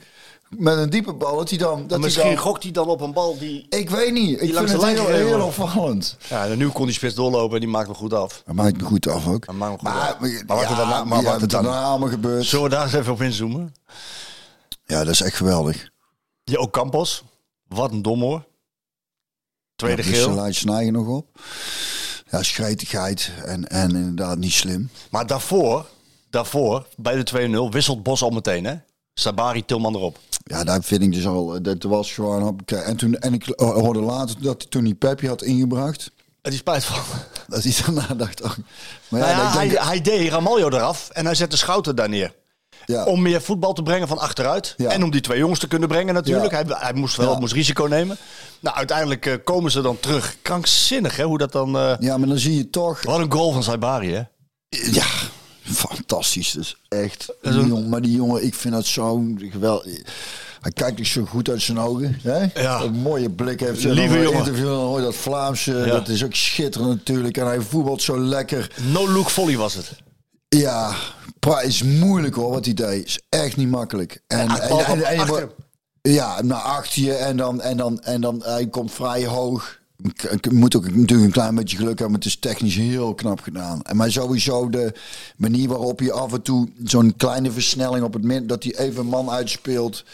Met een diepe bal. Dat hij dan... Dat hij Misschien dan, gokt hij dan op een bal die... ik weet niet. Ik vind het heel, heel opvallend. Ja, en nu kon die spits doorlopen en die maakt me goed af. Dat maakt me goed af ook. Dat maakt me goed Maar, af. maar, Maar wat er daarna- maar ja, wat er daarna allemaal gebeurt. Zullen we daar eens even op inzoomen? Ja, dat is echt geweldig. Ja, ook Campos. Wat een dom hoor. Tweede ja, dus geel. je snijden nog op. Ja, schretigheid en, en inderdaad niet slim. Maar daarvoor, daarvoor, bij de 2-0, wisselt Bos al meteen hè. Sabari, Tilman erop. Ja, daar vind ik dus al. eh, Dat was gewoon. En, toen, en ik hoorde later dat hij toen die Pepje had ingebracht. En die spijt van. Dat hij daarna dacht. Oh, maar Nou ja, denk, hij, hij deed Ramaljo eraf en hij zette Schouten daar neer. ja, Om meer voetbal te brengen van achteruit. Ja. En om die twee jongens te kunnen brengen natuurlijk. Hij, hij moest wel moest risico nemen. Nou, uiteindelijk eh, komen ze dan terug. Krankzinnig hè, hoe dat dan... eh, ja, maar dan zie je toch. Wat een goal van Saibari hè. Ja, fantastisch. Dus echt. Dat is Die jongen, maar die jongen, ik vind dat zo geweldig. Hij kijkt dus zo goed uit zijn ogen. Hè? Ja. Een mooie blik heeft. hij. Lieve jongen. interview, dan hoor dat Vlaamse. Ja. Dat is ook schitterend natuurlijk. En hij voetbalt zo lekker. No-look volley was het. Ja, pra- is moeilijk hoor wat hij deed. Is echt niet makkelijk. En, Ja, en, en- en- ja, naar achter je en dan, en dan, en dan hij komt vrij hoog. Ik, moet ook natuurlijk een klein beetje geluk hebben, het is technisch heel knap gedaan. En maar sowieso de manier waarop je af en toe zo'n kleine versnelling op het dat hij even een man uitspeelt.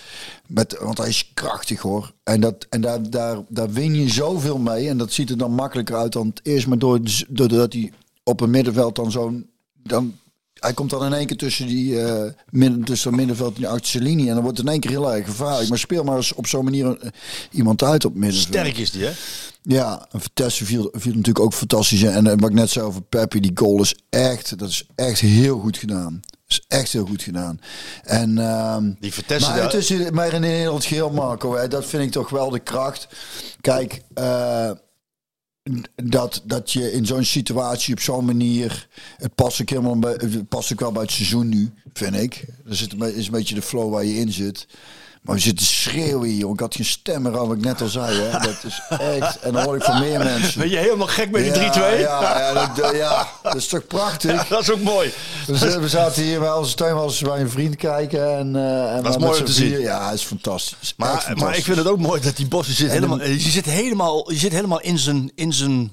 Met, want hij is krachtig hoor. En, dat, en daar, daar, daar win je zoveel mee. En dat ziet er dan makkelijker uit dan het eerst. Maar door, doordat hij op het middenveld dan zo'n... Dan, hij komt dan in één keer tussen die eh, midden, tussen middenveld en die achterste linie. En dan wordt het in één keer heel erg gevaarlijk. Maar speel maar eens op zo'n manier eh, iemand uit op middenveld. Sterk is die hè. Ja, en Vitesse viel, viel natuurlijk ook fantastisch. in. En eh, wat ik net zei over Peppi, die goal is echt, dat is echt heel goed gedaan. Dat is echt heel goed gedaan. En, ehm, Die Vitesse maar het is maar in heel het geheel, Marco. Hè, dat vind ik toch wel de kracht. Kijk, eh, dat, dat je in zo'n situatie op zo'n manier... Het past ook helemaal bij, het past ook wel bij het seizoen nu, vind ik. Een, be- is een beetje de flow waar je in zit. Maar we zitten schreeuwen hier. Ik had geen stem meer wat ik net al zei. Hè. Dat is echt... En dan hoor ik van meer mensen. Ben je helemaal gek met die 3-2? Ja, ja, ja, dat, ja, dat is toch prachtig? dat is ook mooi. We, we zaten hier bij onze tuin als bij een vriend kijken. En, eh en Dat is mooi om te zien. Ja, het is fantastisch. Maar, fantastisch. maar ik vind het ook mooi dat die Bos je zit helemaal, je zit helemaal, je zit helemaal in zijn, in zijn,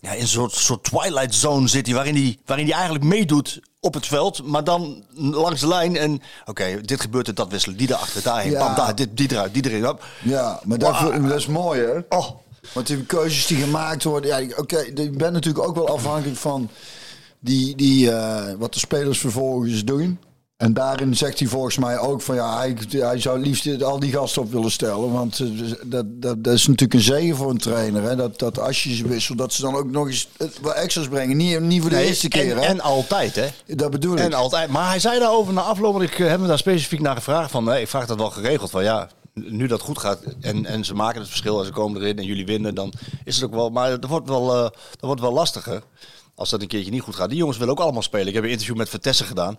ja, in een soort, soort twilight zone zit hij, waarin hij, waarin hij eigenlijk meedoet op het veld, maar dan langs de lijn en oké, dit gebeurt er, dat wisselen, die erachter, daarheen, Ja. bam, daar, dit, die eruit, die erin. Hop. Ja, maar dat, Wow. dat is mooi, hè? Oh, Want die keuzes die gemaakt worden... Ja, oké, je bent natuurlijk ook wel afhankelijk van die, die, eh, wat de spelers vervolgens doen. En daarin zegt hij volgens mij ook van ja, hij, hij zou liefst al die gasten op willen stellen. Want eh, dat, dat, dat is natuurlijk een zegen voor een trainer. Hè? Dat, dat als je ze wisselt, dat ze dan ook nog eens eh, wat extra's brengen. Niet, niet voor de nee, eerste keer. en, hè? en altijd, hè? dat bedoel ik. En altijd. Maar hij zei daarover na afloop, want ik eh, heb hem daar specifiek naar gevraagd. Van, nee, ik vraag dat wel geregeld. Van ja, nu dat goed gaat en, en ze maken het verschil en ze komen erin en jullie winnen, dan is het ook wel. Maar dat wordt wel, dat wordt wel lastiger als dat een keertje niet goed gaat. Die jongens willen ook allemaal spelen. Ik heb een interview met Vertessen gedaan.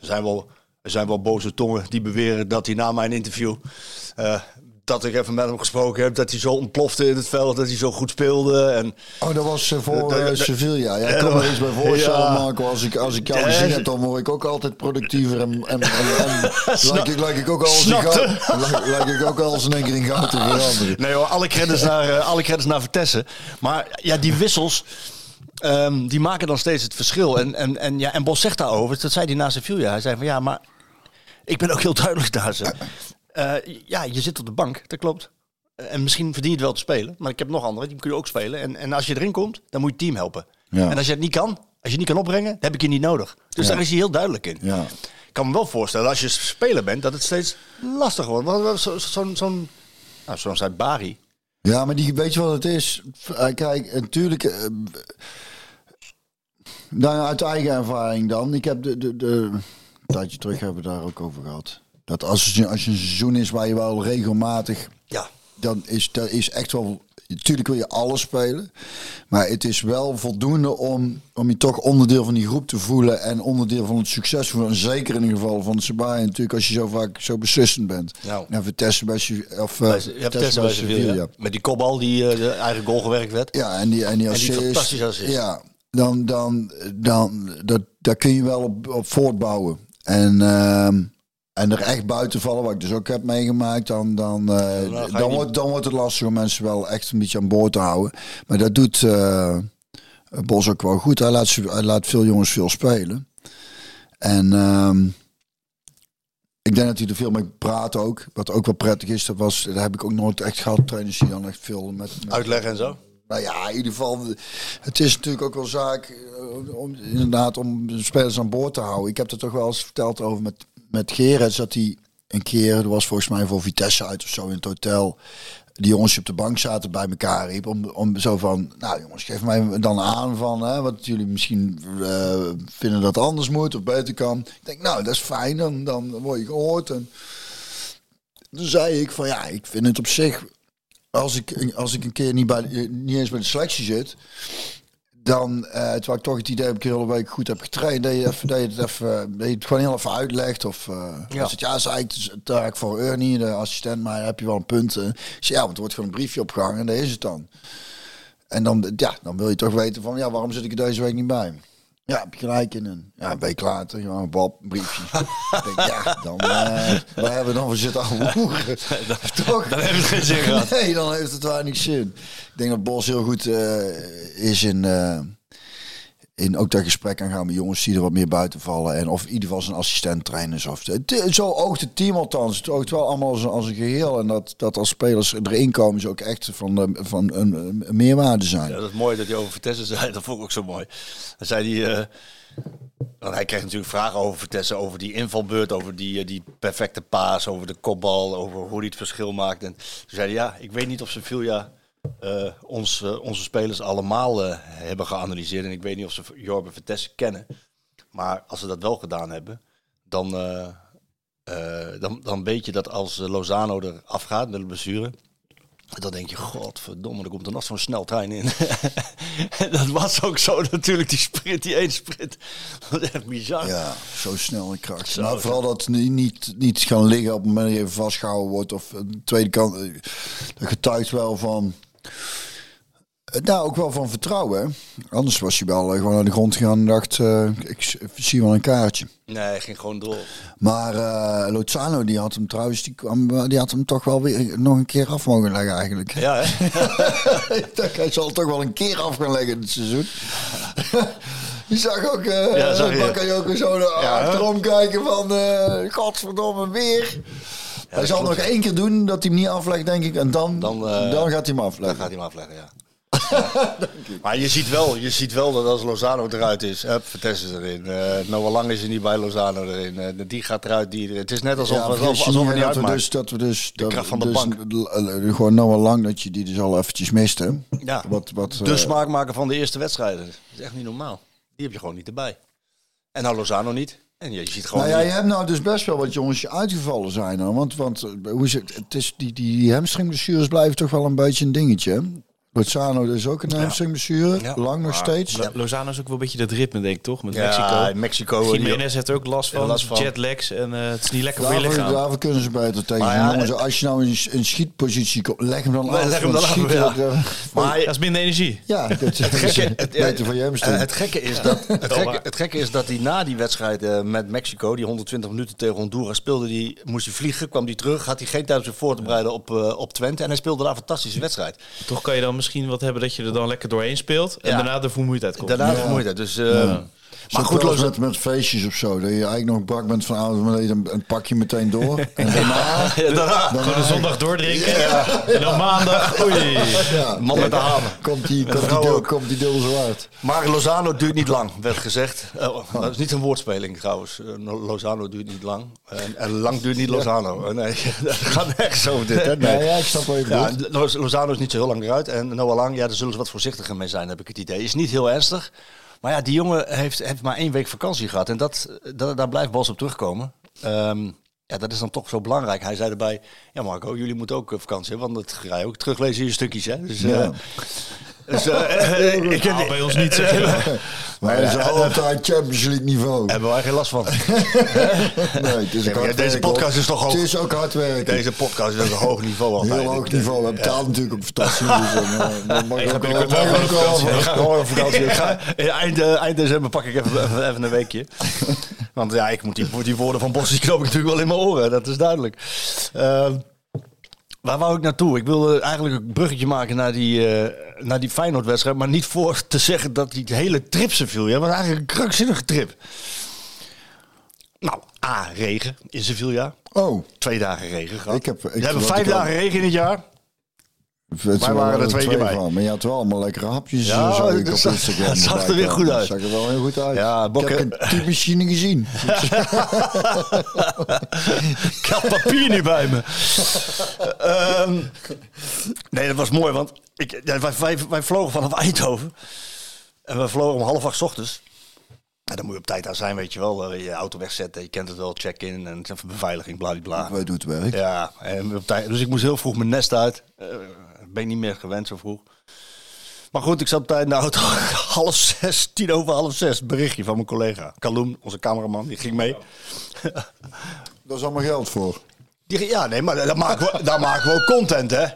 Er zijn wel, er zijn wel boze tongen die beweren dat hij na mijn interview. eh, dat ik even met hem gesproken heb, dat hij zo ontplofte in het veld, dat hij zo goed speelde. En Oh, dat was eh, voor dat- Sevilla. Ja, ik kan me eens bij voorstellen, ja. Marco. Als ik, als ik jou gezien heb, dan word ik ook altijd productiever. En, en, en, en Snap- lijk, ik, lijk ik ook al als een Snapte. goud. Lijk, lijk ik ook al als in één keer in goud te veranderen. Nee hoor, alle credits naar, alle credits naar Vertessen. Maar ja, die wissels, ehm, die maken dan steeds het verschil. En, en, en, ja, en Bos zegt daarover, dat zei hij na Sevilla. Hij zei van ja, maar ik ben ook heel duidelijk daar. Ze. Eh, ja, je zit op de bank, dat klopt. En misschien verdien je het wel te spelen. Maar ik heb nog andere, die kun je ook spelen. En, en als je erin komt, dan moet je het team helpen. Ja. En als je het niet kan, als je het niet kan opbrengen, dan heb ik je niet nodig. Dus Ja. daar is hij heel duidelijk in. Ja. Ik kan me wel voorstellen, als je speler bent, dat het steeds lastiger wordt. Wat- zo- Zo'n, zo'n, nou, zo'n zei Bari. Ja, maar die, weet je wat het is? Eh, Kijk, natuurlijk. eh, nou, uit eigen ervaring dan. Ik heb de, de, de. Een tijdje terug hebben we daar ook over gehad. Dat als, je- als je een seizoen is waar je wel regelmatig. Ja. Dan is dat is echt wel. Natuurlijk wil je alles spelen. Maar het is wel voldoende om, om je toch onderdeel van die groep te voelen. En onderdeel van het succes voelen. En zeker in ieder geval van Sabaya. Natuurlijk als je zo vaak zo beslissend bent. Nou. En Vitesse bij, Sevilla- of, eh, Bij- bij Sevilla. Met die kopbal die eh, de eigen goal gewerkt werd. Ja, en die, en die En die assist. fantastische assist. Ja, dan, dan, dan dat, daar kun je wel op, op voortbouwen. En, ehm, en er echt buiten vallen, wat ik dus ook heb meegemaakt, dan, dan, eh, dan, wordt, dan wordt het lastig om mensen wel echt een beetje aan boord te houden. Maar dat doet eh, Bos ook wel goed. Hij laat, hij laat veel jongens veel spelen. En ehm, ik denk dat hij er veel mee praat ook. Wat ook wel prettig is, dat, was, dat heb ik ook nooit echt gehad. Trainers die dan echt veel met, met Uitleggen en zo. nou ja, in ieder geval, het is natuurlijk ook wel zaak eh, om inderdaad om spelers aan boord te houden. Ik heb er toch wel eens verteld over met, met Gerets dat hij een keer, dat was volgens mij voor Vitesse uit of zo in het hotel, die jongens op de bank zaten bij elkaar riep om, om zo van, nou jongens, geef mij dan aan van hè, wat jullie misschien eh, vinden dat anders moet of beter kan. Ik denk, nou dat is fijn, dan, dan word je gehoord. En toen zei ik van ja, ik vind het op zich als ik, als ik een keer niet, bij, niet eens bij de selectie zit, dan, eh terwijl ik toch het idee heb, ik de hele week goed heb getraind, dat je, even, dat je, het, even, dat je het gewoon heel even uitlegt. Of uh, Ja. als het ja, zei ik, het is taak voor Ernie, de assistent, maar heb je wel een punt. eh. Ja, want er wordt gewoon een briefje opgehangen en dat is het dan. En dan, ja, dan wil je toch weten van, ja, waarom zit ik er deze week niet bij? Ja, heb je gelijk in. En ja, een week later, gewoon een een briefje. denk, ja, dan, eh waar hebben we dan voor zitten ouwe hoeren? Toch? Dan heeft het geen zin gehad. Nee, dan heeft het weinig zin. Ik denk dat Bos heel goed eh, is in, eh, in ook dat gesprek aan gaan met jongens die er wat meer buiten vallen. En of in ieder geval zijn assistent trainers. Of, het, zo oogt het team althans. Het oogt wel allemaal als een, als een geheel. En dat, dat als spelers erin komen ze ook echt van, de, van een, meerwaarde zijn. Ja, dat is mooi dat hij over Vitesse zei. Dat vond ik ook zo mooi. Dan zei hij... eh, want hij kreeg natuurlijk vragen over Vitesse, over die invalbeurt, over die, eh, die perfecte paas, over de kopbal, over hoe hij het verschil maakt. En toen zei ja, ik weet niet of Sevilla ons, eh, onze spelers allemaal eh, hebben geanalyseerd. En ik weet niet of ze Jorbe Vitesse kennen. Maar als ze dat wel gedaan hebben, dan, dan, dan weet je dat als Lozano er afgaat met de blessure, dan denk je, godverdomme, er komt er nog zo'n sneltrein in. En dat was ook zo natuurlijk, die sprint, die één sprint. Dat is echt bizar. Ja, zo snel in kracht. Zo, maar vooral dat niet, niet, niet gaan liggen op het moment dat je even vastgehouden wordt. Of de tweede kant, dat getuigt wel van... Nou, ook wel van vertrouwen. Anders was je wel eh, gewoon naar de grond gegaan en dacht, eh, ik zie wel een kaartje. Nee, hij ging gewoon door. Maar eh Lozano, die had hem trouwens, die, kwam, die had hem toch wel weer nog een keer af mogen leggen eigenlijk. Ja, hè? ik dacht, hij zal toch wel een keer af gaan leggen dit seizoen. Je zag ook Ja, zag je. Zo naar Ja, achterom kijken van, godverdomme, weer. Hij zal nog één keer doen dat hij hem niet aflegt, denk ik. En dan, dan, Dan, eh, gaat hij hem Dan afleggen. gaat hij hem afleggen, ja. Ja. Maar je ziet, wel, je ziet wel dat als Lozano eruit is, hup, Vitesse is erin. eh Noah Lang is er niet bij Lozano erin. eh, die gaat eruit. Die, het is net alsof, Ja, alsof, alsof niet dat we dus, dat we dus, dat kracht van de dus bank. gewoon nou al lang dat je die dus al eventjes mist, hè? Ja, Wat, wat, de smaakmaker van de eerste wedstrijden. Dat is echt niet normaal. Die heb je gewoon niet erbij. En nou Lozano niet. En je ziet gewoon... Nou ja, je hebt nou dus best wel wat jongens uitgevallen zijn. Hoor. Want, want eh, hoe is het? het is, die, die, die hamstringblessures blijven toch wel een beetje een dingetje. Lozano is ook een hamstringblessure. Ja. Lang nog steeds. Lo- Lozano is ook wel een beetje dat ritme, denk ik, toch? Met Ja, Mexico. Mexico. Jiménez heeft er ook last van, last van. jetlags en eh, het is niet lekker voor je Daarvoor, lichaam. daarvoor kunnen ze beter tegen jongens. Als je nou in een schietpositie komt, leg hem dan Nee, af. leg hem want dan af, schieten, ja. dat- Maar Dat is minder energie. ja, dat is gekke- het- beter voor je Eh, hamstring. het, gekke is dat, het, gekke, waar. het gekke is dat hij na die wedstrijd eh, met Mexico, die 120 minuten tegen Honduras speelde, die, moest hij vliegen, kwam hij terug, had hij geen tijd om zich voor te bereiden op, op Twente en hij speelde daar een fantastische wedstrijd. Toch kan je dan misschien wat hebben dat je er dan lekker doorheen speelt en Ja. daarna de vermoeidheid komt. Daarna de vermoeidheid. Dus, eh, Maar goed, Lozano- met, met feestjes of zo. Dat je eigenlijk nog brak bent van avond, maar dat je een, een pakje meteen door. En daarna... Ja, daarna. daarna Gewoon een zondag doordrinken. En dan maandag. Oei. ja, Man met de hamer. komt die, de komt die, vrouw deel, komt die deel zo uit. Maar Lozano duurt niet lang, werd gezegd. Eh, dat is niet een woordspeling trouwens. Eh, Lozano duurt niet lang. En, en lang duurt niet Lozano. Eh, Nee, dat gaat echt over dit. Hè? Nee. ja, ik snap wat je Ja, bedoelt. Loz- Lozano is niet zo heel lang eruit. En Noah Lang, ja, daar zullen ze wat voorzichtiger mee zijn, heb ik het idee. Is niet heel ernstig. Maar ja, die jongen heeft, heeft maar één week vakantie gehad. En dat, dat, daar blijft Bos op terugkomen. Ehm, ja, dat is dan toch zo belangrijk. Hij zei erbij, ja Marco, jullie moeten ook eh, vakantie hebben. Want dat ga je ook teruglezen in je stukjes. Hè? Dus, eh, Ja. Dus eh, ik Nou, bij ons niet. zeg je. Maar hij is altijd Champions League niveau. hebben wij geen last van. Nee, het is Ja, maar deze podcast is toch hoog? Het is ook hard werken. Deze podcast is ook een hoog niveau altijd. Heel hoog niveau. We betalen natuurlijk ook fantastisch. Ik ga gewoon op op vakantie. Ik ga, in eind, eh, eind december pak ik even, even, even een weekje. Want ja, ik moet die, die woorden van Bos, die knoop ik natuurlijk wel in mijn oren. Dat is duidelijk. Ehm, waar wou ik naartoe? Ik wilde eigenlijk een bruggetje maken naar die, eh naar die Feyenoord-wedstrijd. Maar niet voor te zeggen dat die hele trip ze viel. Ja, was eigenlijk een krankzinnige trip. Nou, A, regen in Sevilla. Oh, Twee dagen regen gehad. Ik heb- ik- We hebben vijf dagen regen in het jaar. Het Wij waren er er twee keer bij. van. Maar je had wel allemaal lekkere hapjes. Ja, zag ik dat op zag- Instagram dat zag er weer goed uit. Zag er wel heel goed uit. Ja, ik heb een typemachine gezien. Ik had papier niet bij me. Ehm, nee, dat was mooi, want ik, ja, wij, wij, wij vlogen vanaf Eindhoven. En we vlogen om half acht 's ochtends. En dan moet je op tijd daar zijn, weet je wel. eh, Je auto wegzetten, je kent het wel, check-in en beveiliging, bladibla. Wij doen het werk. Ja, en op tijd, dus ik moest heel vroeg mijn nest uit. Eh, ben ik niet meer gewend zo vroeg. Maar goed, ik zat op tijd in de auto. half zes, tien over half zes. Berichtje van mijn collega. Kaloem, onze cameraman, die ging mee. Daar is allemaal geld voor. Die, ja, nee, maar daar maken we, daar maken we ook content, hè?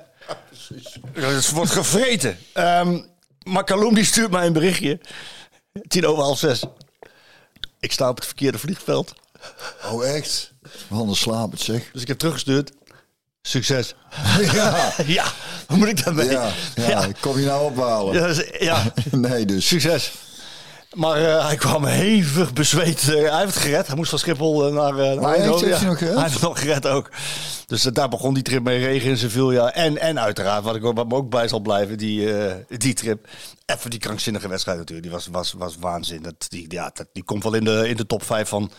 Het wordt gevreten. Ehm, maar Kaloem die stuurt mij een berichtje. Tien over half zes. Ik sta op het verkeerde vliegveld. Oh, echt? Anders slaap het zeg. Dus ik heb teruggestuurd. Succes. Ja, Ja, hoe moet ik daarmee? ja, ja. Kom je nou ophalen? Ja, dus- ja, Nee, dus. succes. Maar eh, hij kwam hevig bezweet. eh, hij heeft het gered. Hij moest van Schiphol eh, naar, naar Oh? Eindhoven. Heeft hij nog gered? Hij heeft het nog gered ook. Dus daar begon die trip mee. Regen in Sevilla. En, en uiteraard, wat ik ook, wat me ook bij zal blijven, die, die trip. Even die krankzinnige wedstrijd natuurlijk. Die was, was, was waanzin. Dat, die, ja, dat, die komt wel in de, in de top 5 van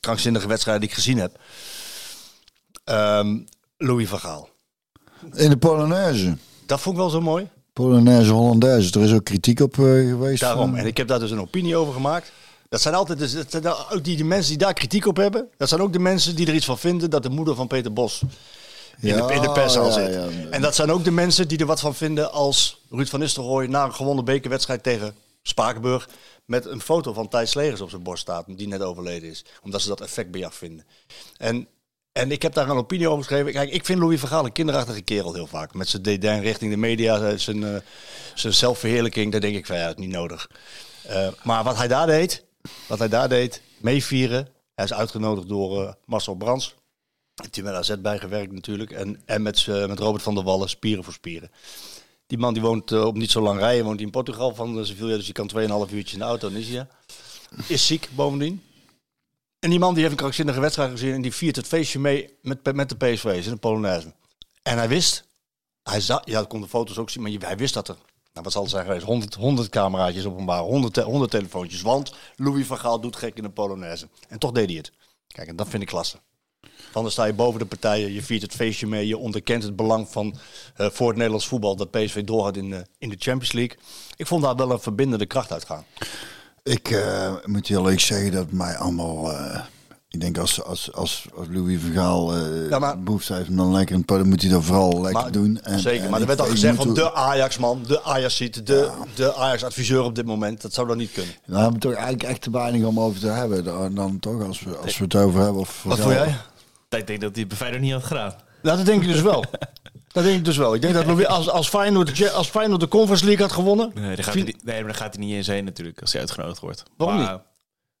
krankzinnige wedstrijden die ik gezien heb. Ehm, Louis van Gaal. In de Polonaise. Dat vond ik wel zo mooi. Polonaise, Hollandaise. Er is ook kritiek op eh, geweest. Daarom. van- En ik heb daar dus een opinie over gemaakt. Dat zijn altijd dus, dat zijn ook die, die mensen die daar kritiek op hebben. Dat zijn ook de mensen die er iets van vinden dat de moeder van Peter Bos in, de, in de perszaal ja, zit. ja. En dat zijn ook de mensen die er wat van vinden als Ruud van Nistelrooy na een gewonnen bekerwedstrijd tegen Spakenburg met een foto van Thijs Slegers op zijn borst staat, die net overleden is. Omdat ze dat effectbejag vinden. En, en ik heb daar een opinie over geschreven. Kijk, ik vind Louis van Gaal een kinderachtige kerel heel vaak. Met zijn richting de media, zijn, eh, zijn zelfverheerlijking. Daar denk ik van ja, het is niet nodig. Eh, maar wat hij daar deed, wat hij daar deed, meevieren. Hij is uitgenodigd door eh, Marcel Brands. Heeft hij met AZ bijgewerkt natuurlijk. En, en met, met Robert van der Wallen, Spieren voor Spieren. Die man die woont op niet zo lang rijden. Woont in Portugal van eh, Sevilla. Dus die kan 2,5 uurtjes in de auto. Dan is. Is ziek bovendien. En die man die heeft een krankzinnige wedstrijd gezien. En die viert het feestje mee met, met de PSV's in de Polonaise. En hij wist. Hij zag, ja, kon de foto's ook zien. Maar hij wist dat er. Nou, wat zal het zijn geweest? 100, 100 cameraatjes op een bar. 100, te- 100 telefoontjes. Want Louis van Gaal doet gek in de Polonaise. En toch deed hij het. Kijk, en dat vind ik klasse. Want dan sta je boven de partijen, je viert het feestje mee, je onderkent het belang van eh, voor het Nederlands voetbal dat PSV doorgaat in, de in de Champions League. Ik vond daar wel een verbindende kracht uitgaan. Ik eh, moet heel eerlijk zeggen dat mij allemaal... eh, ik denk als, als, als, als Louis van Gaal eh Ja, maar- behoefte heeft om dan lekker een dan moet hij dat vooral lekker Maar- doen. En, Zeker, en maar er werd al gezegd van de Ajax-man, de Ajax-ziet, de, de Ajax-adviseur op dit moment. Dat zou dan niet kunnen. Daar hebben we toch eigenlijk echt te weinig om over te hebben. Dan, dan toch, als we, als we het over hebben. Of Wat vond jij? Ik denk dat hij het bij Feyenoord niet had gedaan. Nou, dat denk ik dus wel. Dat denk ik dus wel. Ik denk dat Louis, als, als, Feyenoord, de- als Feyenoord de Conference League had gewonnen... Nee, daar gaat, hij, niet- nee, maar daar gaat hij niet eens heen natuurlijk als hij uitgenodigd wordt. Waarom Maar,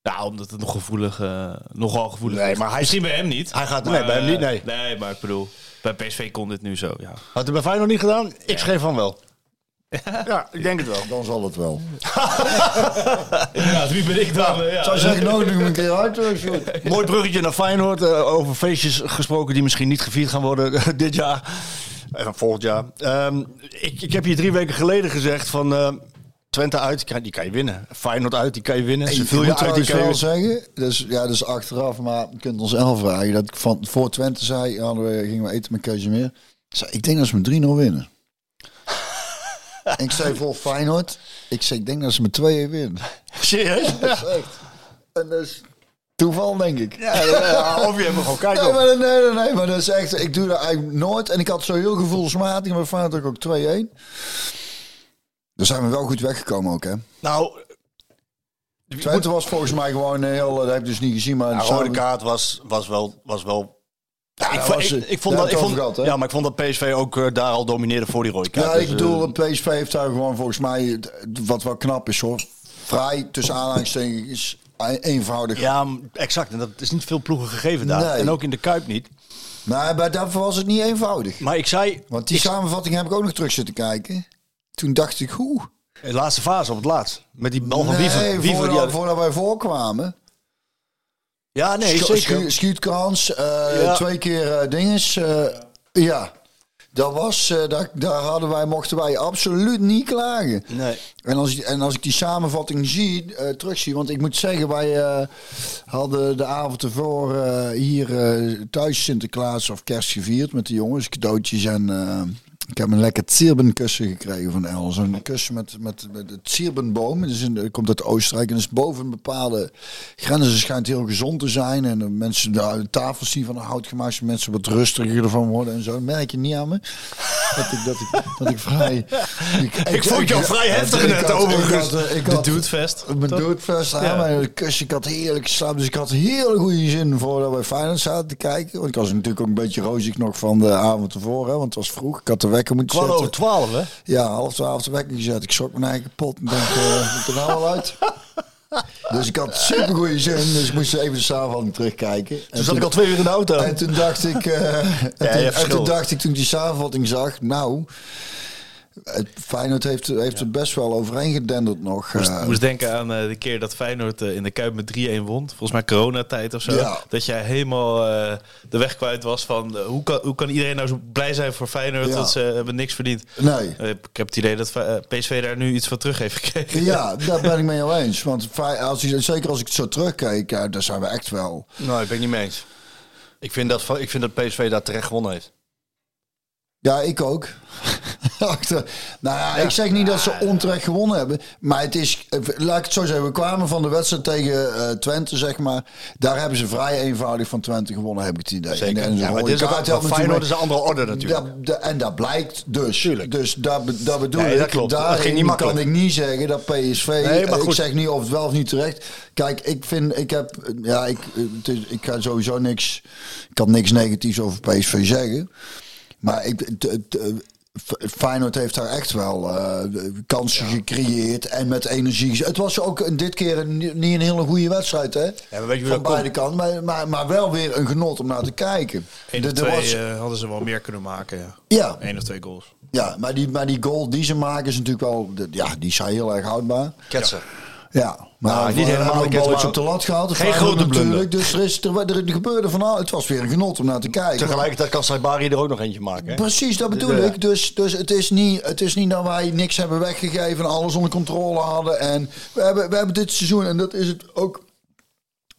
Nou, omdat het nog gevoelig, eh, nogal gevoelig Nee, is. maar hij- Misschien bij hem niet. Hij gaat- Maar, nee, bij hem niet, nee. Nee, maar ik bedoel, bij PSV kon dit nu zo, ja. Had hij bij Feyenoord niet gedaan? Ik schreef van wel. Ja, ik denk het wel. Dan zal het wel. Ja, wie ben ik dan? Ja. Zou je zeggen, hem een keer uit. eh, Sjoerd? Mooi bruggetje naar Feyenoord. eh, over feestjes gesproken die misschien niet gevierd gaan worden dit jaar. En volgend jaar. Ehm, ik, ik heb hier drie weken geleden gezegd van... eh, Twente uit, die kan, die kan je winnen. Feyenoord uit, die kan je winnen. Ik Sevilla moet uit, die trouwens kan je wel winnen. zeggen, dus, ja, dus achteraf, maar je kunt ons elf vragen. Dat ik van voor Twente zei, hadden we, gingen we eten met Casimir. Ik zei, ik denk dat ze met 3-0 winnen. Ik zei voor Feyenoord, ik zei, ik denk dat ze met 2-1 winnen. Serieus? Dat is echt. En dat is toeval, denk ik. Ja, ja, of je hebt gewoon kijken. Nee, maar, nee, nee, nee, maar dat is echt, ik doe dat eigenlijk nooit. En ik had zo heel gevoelsmatig, maar Feyenoord ook 2-1. Daar zijn we wel goed weggekomen ook, hè. Nou, Twente was volgens mij gewoon een heel, dat heb ik dus niet gezien, maar... de samen- rode kaart was, was wel... Was wel ja, ik, vond, was, ik, eh, ik vond daar dat, ik vond, gehad, ja, maar ik vond dat PSV ook eh, daar al domineerde voor die rode kaart. Ja, Dus, ik eh, bedoel, PSV heeft daar gewoon volgens mij, wat wel knap is hoor, vrij tussen aanhalingstekens eenvoudig. ja, exact. En dat is niet veel ploegen gegeven daar. Nee. En ook in de Kuip niet. Maar bij daarvoor was het niet eenvoudig. Maar ik zei, Want die ik- samenvatting heb ik ook nog terug zitten kijken. Toen dacht ik, hoe? de laatste fase op het laatst. Met die bal van nee, Wiever. Voordat, die voordat wij voorkwamen. Ja, nee, zeker. schu- Schietkrans, eh, Ja. twee keer eh, dinges. eh, ja, dat was, daar, daar hadden wij, mochten wij absoluut niet klagen. Nee. En als, ik, en als ik die samenvatting zie, eh terugzie, want ik moet zeggen, wij hadden de avond ervoor hier thuis Sinterklaas of kerst gevierd met de jongens, cadeautjes en ik heb een lekker Zirbenkussen gekregen van Els. Een kussen met, met, met het Zirbenboom, in, dat komt uit Oostenrijk en is boven een bepaalde grenzen schijnt heel gezond te zijn en de mensen, de, de tafels die van hout gemaakt zijn, mensen wat rustiger ervan worden en zo. Dat merk je niet aan me. Dat ik, dat ik, dat ik vrij... Ik, vond jou vrij heftig ik net had- overigens. Ik had, ik De had, Dudefest. mijn doodvest aan, Ja. mijn kussen. Ik had heerlijk geslapen. Dus ik had hele goede zin voordat we Feyenoord zaten te kijken. Want ik was natuurlijk ook een beetje rozig nog van de avond tevoren. Hè, want het was vroeg. Ik had de wekker moeten Kwart over twaalf, hè? Ja, half twaalf de wekker gezet. Ik schrok mijn eigen kapot. En denk, eh moet er nou al uit? Dus ik had super goede zin. Dus ik moest even de samenvatting terugkijken. En Toen zat ik al twee uur in de auto. en toen dacht ik, eh, en, Ja, toen, en toen dacht ik toen ik die samenvatting zag, nou, Feyenoord heeft, heeft er best wel overheen gedenderd nog. moest, eh. moest denken aan eh, de keer dat Feyenoord eh, in de Kuip met 3-1 won. Volgens mij coronatijd of zo. Ja. Dat jij helemaal eh, de weg kwijt was van... hoe, kan, hoe kan iedereen nou zo blij zijn voor Feyenoord Ja. dat ze hebben niks verdiend? Nee. Ik heb het idee dat PSV daar nu iets van terug heeft gekregen. Ja, daar ben ik mee eens. Want als je, zeker als ik het zo terugkijk, daar zijn we echt wel. Nou, ik ben het niet mee eens. Ik vind dat, ik vind dat PSV daar terecht gewonnen heeft. Ja, ik ook. Achter. Nou ja, ik zeg niet dat ze onterecht gewonnen hebben. Maar het is, eh, laat ik het zo zeggen. We kwamen van de wedstrijd tegen eh, Twente, zeg maar. Daar hebben ze vrij eenvoudig van Twente gewonnen, heb ik het idee. Zeker. En, en Ja, maar dit is Feyenoord natuurlijk is een andere orde natuurlijk. En dat blijkt dus. Tuurlijk. Dus dat, dat bedoel Nee, ik. dat klopt. Dat Daarin ging niet makkelijk. kan ik niet zeggen dat PSV... Nee, maar ik zeg niet of het wel of niet terecht. Kijk, ik vind... Ik heb... Ja, ik, is- ik ga sowieso niks... Ik kan niks negatiefs over PSV zeggen. Maar ik... t- t- F- Feyenoord heeft daar echt wel eh, kansen gecreëerd en met energie. Het was ook dit keer een, niet een hele goede wedstrijd, hè? maar weet je Van beide kanten, maar, maar, maar wel weer een genot om naar te kijken. 1 of er 2 was- eh, hadden ze wel meer kunnen maken. Ja. ja, Eén of twee goals. ja maar, die, maar die goal die ze maken is natuurlijk wel... de- Ja, die is heel erg houdbaar. Ketsen. Ja, maar Nou, niet helemaal een balletje op de lat gehad. Geen grote blunder. natuurlijk. Dus er, is, er, er gebeurde van alles. Het was weer een genot om naar te kijken. Tegelijkertijd kan Saibari er ook nog eentje maken. Hè? Precies, dat bedoel Ja. ik. Dus, dus het, is niet, het is niet dat wij niks hebben weggegeven en alles onder controle hadden. En we hebben, we hebben dit seizoen, en dat is het ook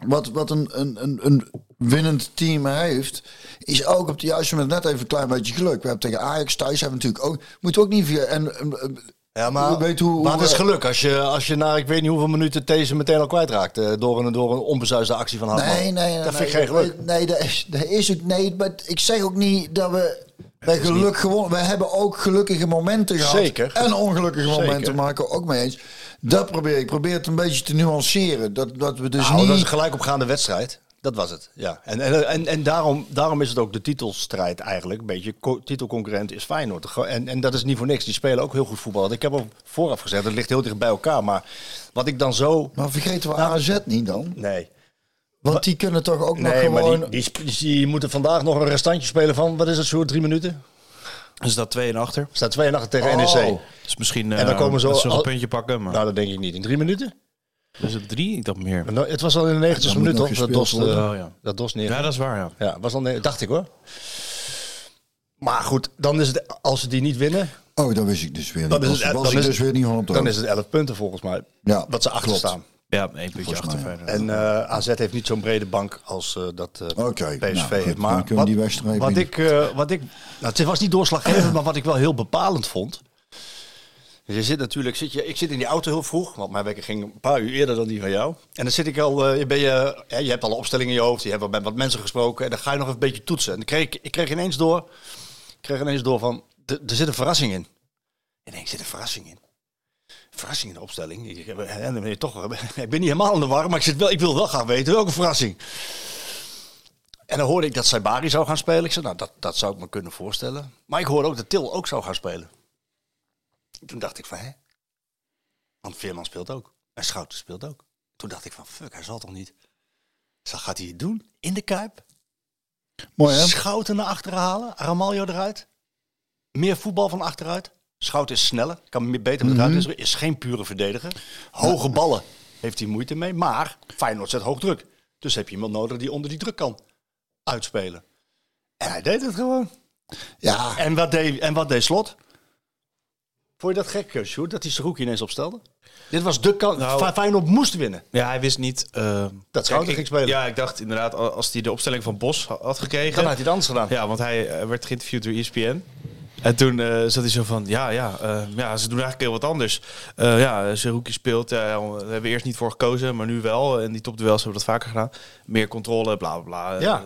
wat, wat een, een, een, een winnend team heeft, is ook op het juiste moment net even een klein beetje geluk. We hebben tegen Ajax thuis hebben natuurlijk ook, moeten we ook niet via. En, en, Ja, maar, Weet hoe- maar het is hoe- geluk als je, als je na ik weet niet hoeveel minuten deze meteen al kwijtraakt. eh, door, een, door een onbezuisde actie van Hartman. Nee, nee, nee. Dat vind ik nee, geen geluk. Nee, dat is, dat is ook. Nee, maar ik zeg ook niet dat we. Bij geluk gewonnen. We hebben ook gelukkige momenten gehad. Zeker. En ongelukkige Zeker. momenten maken we ook mee eens. Dat probeer ik. Ik probeer het een beetje te nuanceren. Dat, dat we dus Nou, dat is niet. een gelijkopgaande wedstrijd. Dat was het, ja. En, en, en, en daarom, daarom is het ook de titelstrijd eigenlijk. Een beetje co- titelconcurrent is Feyenoord. En, en dat is niet voor niks. Die spelen ook heel goed voetbal. Ik heb al vooraf gezegd, het ligt heel dicht bij elkaar. Maar wat ik dan zo... Maar vergeten we Nou, AZ niet dan? Nee. Want die kunnen toch ook nog Nee, maar gewoon. die, die, sp- die moeten vandaag nog een restantje spelen van, wat is het, zo drie minuten? Er staat 2 en achter. Staat 2 en 8 tegen Oh. NEC. Dus misschien En dan eh, komen ze al- een puntje pakken. Maar Nou, dat denk ik niet. In drie minuten? Is het drie? Ik dacht meer. Maar nou, Het was al in de 90 dan minuut, toch? Dat Dos, eh, Oh, ja. dat Dos neer. Ja, dat is waar, ja. Ja, was al dacht ik hoor. Maar goed, dan is het, als ze die niet winnen, Oh, dat wist ik dus weer niet. Dan is het- was dan ik dus weer niet van dan is het 11 punten volgens mij. Ja, dat ze achter staan. Ja, één puntje achter mij. En eh, AZ heeft niet zo'n brede bank als eh, dat eh, PSV nou, goed, heeft. dan Maar wat, die wat ik, eh, wat ik, nou, het was niet doorslaggevend, maar wat ik wel heel bepalend vond. Dus Je zit natuurlijk, zit je, ik zit in die auto heel vroeg, want mijn wekker ging een paar uur eerder dan die van jou. En dan zit ik al, eh, ben je, ja, je hebt al een opstelling in je hoofd, je hebt met wat mensen gesproken en dan ga je nog een beetje toetsen. En dan kreeg ik, ik kreeg ineens door, ik kreeg ineens door van, er zit een verrassing in. Ik denk, er zit een verrassing in. Verrassing in de opstelling. Ik, en dan ben je toch, ik ben niet helemaal in de war, maar ik, zit wel, ik wil wel graag weten welke verrassing. En dan hoorde ik dat Saibari zou gaan spelen. Ik zei, nou, dat, dat zou ik me kunnen voorstellen. Maar ik hoorde ook dat Til ook zou gaan spelen. Toen dacht ik van, hè? Want Veerman speelt ook. En Schouten speelt ook. Toen dacht ik van, fuck, hij zal toch niet... Zo gaat hij het doen? In de Kuip? Mooi hè? Schouten naar achteren halen? Ramaljo eruit? Meer voetbal van achteruit? Schouten is sneller, kan meer beter met de ruimte. Is geen pure verdediger. Hoge ballen heeft hij moeite mee. Maar Feyenoord zet hoog druk. Dus heb je iemand nodig die onder die druk kan uitspelen. En hij deed het gewoon. Ja, En wat deed, en wat deed Slot? Vond je dat gek, eh, Sjoerd, dat hij Saruki ineens opstelde? Dit was de kans. Nou- Fe- Feyenoord moest winnen. Ja, hij wist niet... eh, Dat Schouten ging spelen. Ja, ik dacht inderdaad, al- als hij de opstelling van Bos ha- had gekregen... Dan had hij het anders gedaan. Ja, want hij eh, werd geïnterviewd door ESPN. En toen eh, zat hij zo van, ja, ja, eh, ja, ze doen eigenlijk heel wat anders. Eh ja, Zerouki speelt, daar hebben we eerst niet voor gekozen, maar nu wel. En die topduels hebben we dat vaker gedaan. Meer controle, bla, bla, bla. Ja.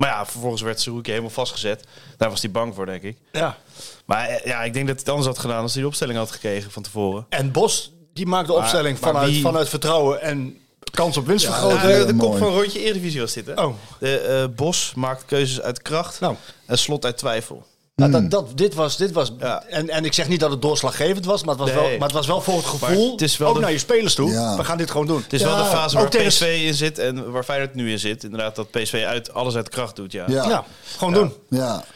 Maar ja, vervolgens werd Zerouki helemaal vastgezet. Daar was hij bang voor, denk ik. Ja. Maar eh, ja, ik denk dat hij het anders had gedaan als hij de opstelling had gekregen van tevoren. En Bos, die maakt de opstelling maar vanuit, wie- vanuit vertrouwen en kans op winst Ja, vergroten. ja, Eh, de kop van rondje Eredivisie was dit, hè? Oh. De eh, Bos maakt keuzes uit kracht Nou. en slot uit twijfel. Nou, dat, dat, dit was, dit was Ja. en, en ik zeg niet dat het doorslaggevend was, maar het was, Nee. wel, maar het was wel voor het gevoel, Maar het is wel ook de- naar je spelers toe. Ja. We gaan dit gewoon doen. Het is Ja, wel de fase ook waar tegen- PSV in zit en waar Feyenoord nu in zit. Inderdaad, dat PSV uit, alles uit kracht doet, ja. ja, Ja, ja. gewoon doen.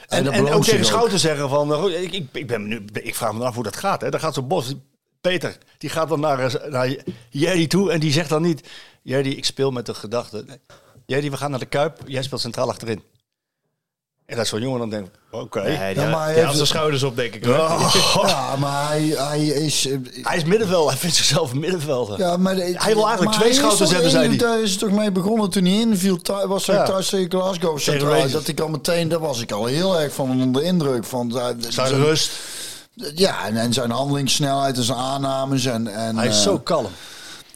En, dat en ook tegen Schouten zeggen van, eh, ik, ik, ik, ben benieuwd, ik vraag me af hoe dat gaat. Hè. Dan gaat zo'n Bos, Peter, die gaat dan naar, naar Jerry toe en die zegt dan niet, Jerry, ik speel met de gedachte. Jerry, we gaan naar de Kuip, jij speelt centraal achterin. En dat zo'n jongen dan denkt, oké. Nee, Ja, maar hij heeft- had zijn schouders op, denk ik. hoor. Ja, maar hij, hij is... eh, Hij is middenveld, hij vindt zichzelf een middenvelder. Ja, maar de- Hij wil eigenlijk maar twee hij schouders hebben, zei hij. Daar is het toch mee begonnen toen hij inviel. Was hij Ja. thuis tegen Glasgow Centraal. Dat ik al meteen, daar was ik al heel erg van onder de indruk van. eh, Zijn zijn- rust. Ja, en, en zijn handelingssnelheid en zijn aannames. En, en, Hij is eh, zo kalm.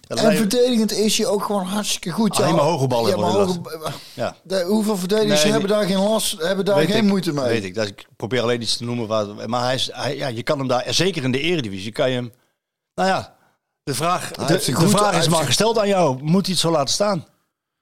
Dat En lijkt- verdedigend is hij ook gewoon hartstikke goed. Alleen maar hoge ballen Ja, maar we hoge- Ja. de- hoeveel verdedigers Nee, hebben daar geen last, hebben daar geen ik, moeite mee? Weet ik. Dat, ik probeer alleen iets te noemen. Waar, maar hij is, hij, ja, je kan hem daar, zeker in de eredivisie, kan je hem... Nou ja, de vraag, de, de vraag is maar gesteld aan jou. Moet hij het zo laten staan?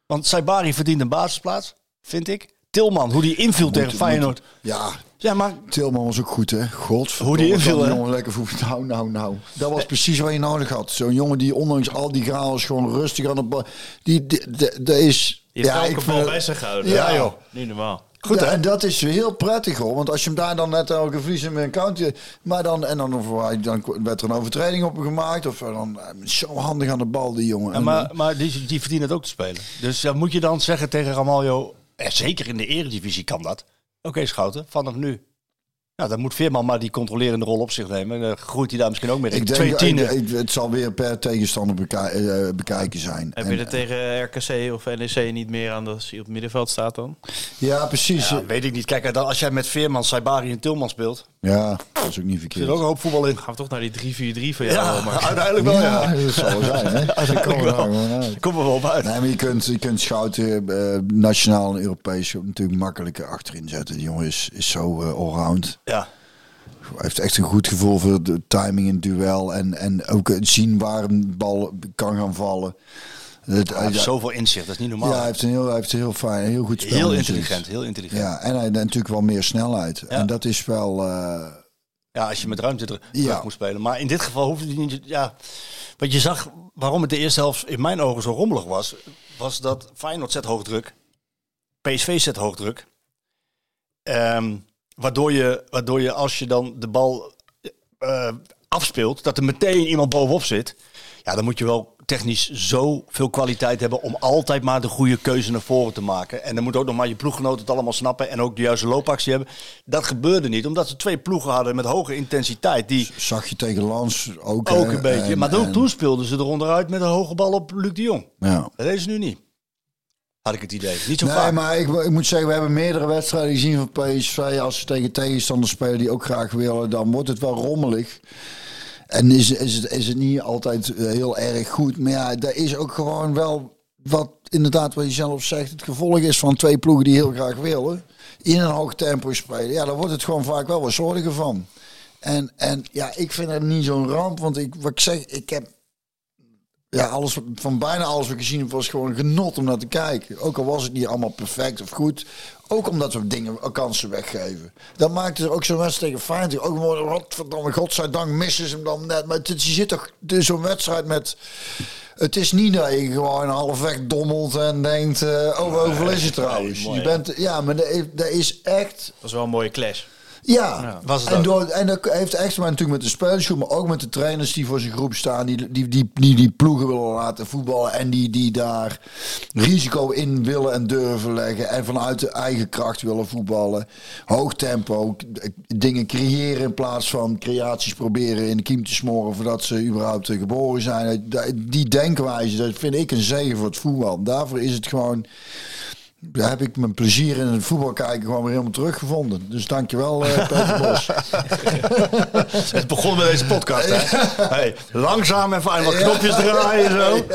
Want Saibari verdient een basisplaats, vind ik. Tilman, hoe die inviel tegen Moet- Feyenoord. Ja, Ja, maar Tilman was ook goed, hè? God, Hoe die inviel, hè? jongen lekker voet. Nou, nou, nou. Dat was precies wat je nodig had. Zo'n jongen die ondanks al die chaos gewoon rustig aan de bal... Die, die, die- dat is... Je ja, elke vind- bal bij zich gehouden. Ja, joh. Niet normaal. goed Ja, hè? En dat is heel prettig hoor. Want als je hem daar dan net elke verliezen met een counter. Maar dan, en dan, of dan werd er een overtreding op hem gemaakt. Of dan eh, zo handig aan de bal, die jongen. Ja, maar maar die, die verdient het ook te spelen. Dus dan moet je dan zeggen tegen Ramaljo... eh, zeker in de eredivisie kan dat. Oké, Schouten, vanaf nu. Nou, dan moet Veerman maar die controlerende rol op zich nemen. En dan groeit hij daar misschien ook mee. ik Twee denk, tienen. ik- ik- het zal weer per tegenstander eh, bekijken zijn. Heb En- je er tegen RKC of NEC niet meer aan als hij op het middenveld staat dan? ja, precies. Ja, weet ik niet. Kijk, dan, als jij met Veerman, Saibari en Tilman speelt... dat is ook niet zit verkeerd. er ook een hoop voetbal in. Gaan we toch naar die 3-4-3 van jou, Ja, maar uiteindelijk wel, ja. Ja, dat zal wel zijn. Hè? Dat komen we wel. uit. Op uit. Nee, maar je kunt, je kunt Schouten eh, nationaal en Europees natuurlijk makkelijker achterin zetten. Die jongen is, is zo eh, allround. Ja. Hij heeft echt een goed gevoel voor de timing in het duel. En, en ook zien waar een bal kan gaan vallen. Het, Hij heeft ja, zoveel inzicht, dat is niet normaal. ja, hij heeft een heel, hij heeft een heel fijn, heel goed spel. heel intelligent, heel intelligent. Ja. Ja, en hij heeft natuurlijk wel meer snelheid. Ja. En dat is wel... eh, als je met ruimte ter- Ja. terug moet spelen. Maar in dit geval hoefde hij niet... Ja, wat je zag, waarom het de eerste helft in mijn ogen zo rommelig was... was dat Feyenoord zet hoog druk. PSV zet hoog druk. Ehm, waardoor, je, waardoor je als je dan de bal eh, afspeelt, dat er meteen iemand bovenop zit. Ja, dan moet je wel technisch zoveel kwaliteit hebben om altijd maar de goede keuze naar voren te maken. En dan moet ook nog maar je ploeggenoten het allemaal snappen en ook de juiste loopactie hebben. Dat gebeurde niet, omdat ze twee ploegen hadden met hoge intensiteit. Die Zag je tegen Lans ook. ook een beetje. en- maar en- toen speelden ze er onderuit met een hoge bal op Luc de Jong. Ja. Dat ze nu niet. Had ik het idee. Niet zo Nee, vaak. maar ik, ik moet zeggen, we hebben meerdere wedstrijden gezien van PSV. Als ze tegen tegenstanders spelen die ook graag willen, dan wordt het wel rommelig. En is, is, het, is het niet altijd eh, heel erg goed. Maar ja, daar is ook gewoon wel wat, inderdaad, wat je zelf zegt, het gevolg is van twee ploegen die heel graag willen. In een hoog tempo spelen. Ja, daar wordt het gewoon vaak wel wat zorgen van. En, en ja, ik vind het niet zo'n ramp. Want ik, wat ik zeg, ik heb ja, alles, van bijna alles wat ik gezien heb was gewoon genot om naar te kijken. Ook al was het niet allemaal perfect of goed. Ook omdat we dingen, eh, kansen weggeven. Dat maakt er ook zo'n wedstrijd tegen Feyenoord. Ook gewoon, godverdomme, godzijdank missen ze hem dan net. Maar het, je zit toch dus zo'n wedstrijd met... Het is niet dat je gewoon halfweg dommelt en denkt... eh oh, hoeveel is het trouwens? Je bent, ja, maar dat is- dat is echt... Dat was wel een mooie clash. Ja, was het en, ook. door, en dat heeft echt maar natuurlijk met de spelersgroep, maar ook met de trainers die voor zijn groep staan, die die, die, die, die ploegen willen laten voetballen en die, die daar risico in willen en durven leggen en vanuit de eigen kracht willen voetballen. Hoog tempo, dingen creëren in plaats van creaties proberen in de kiem te smoren voordat ze überhaupt geboren zijn. Die denkwijze, dat vind ik een zegen voor het voetbal. Daarvoor is het gewoon daar heb ik mijn plezier in het voetbal kijken gewoon weer helemaal teruggevonden. Dus dankjewel, eh Peter Bos. Het begon met deze podcast, hè? Hey, langzaam even aan wat knopjes draaien en zo.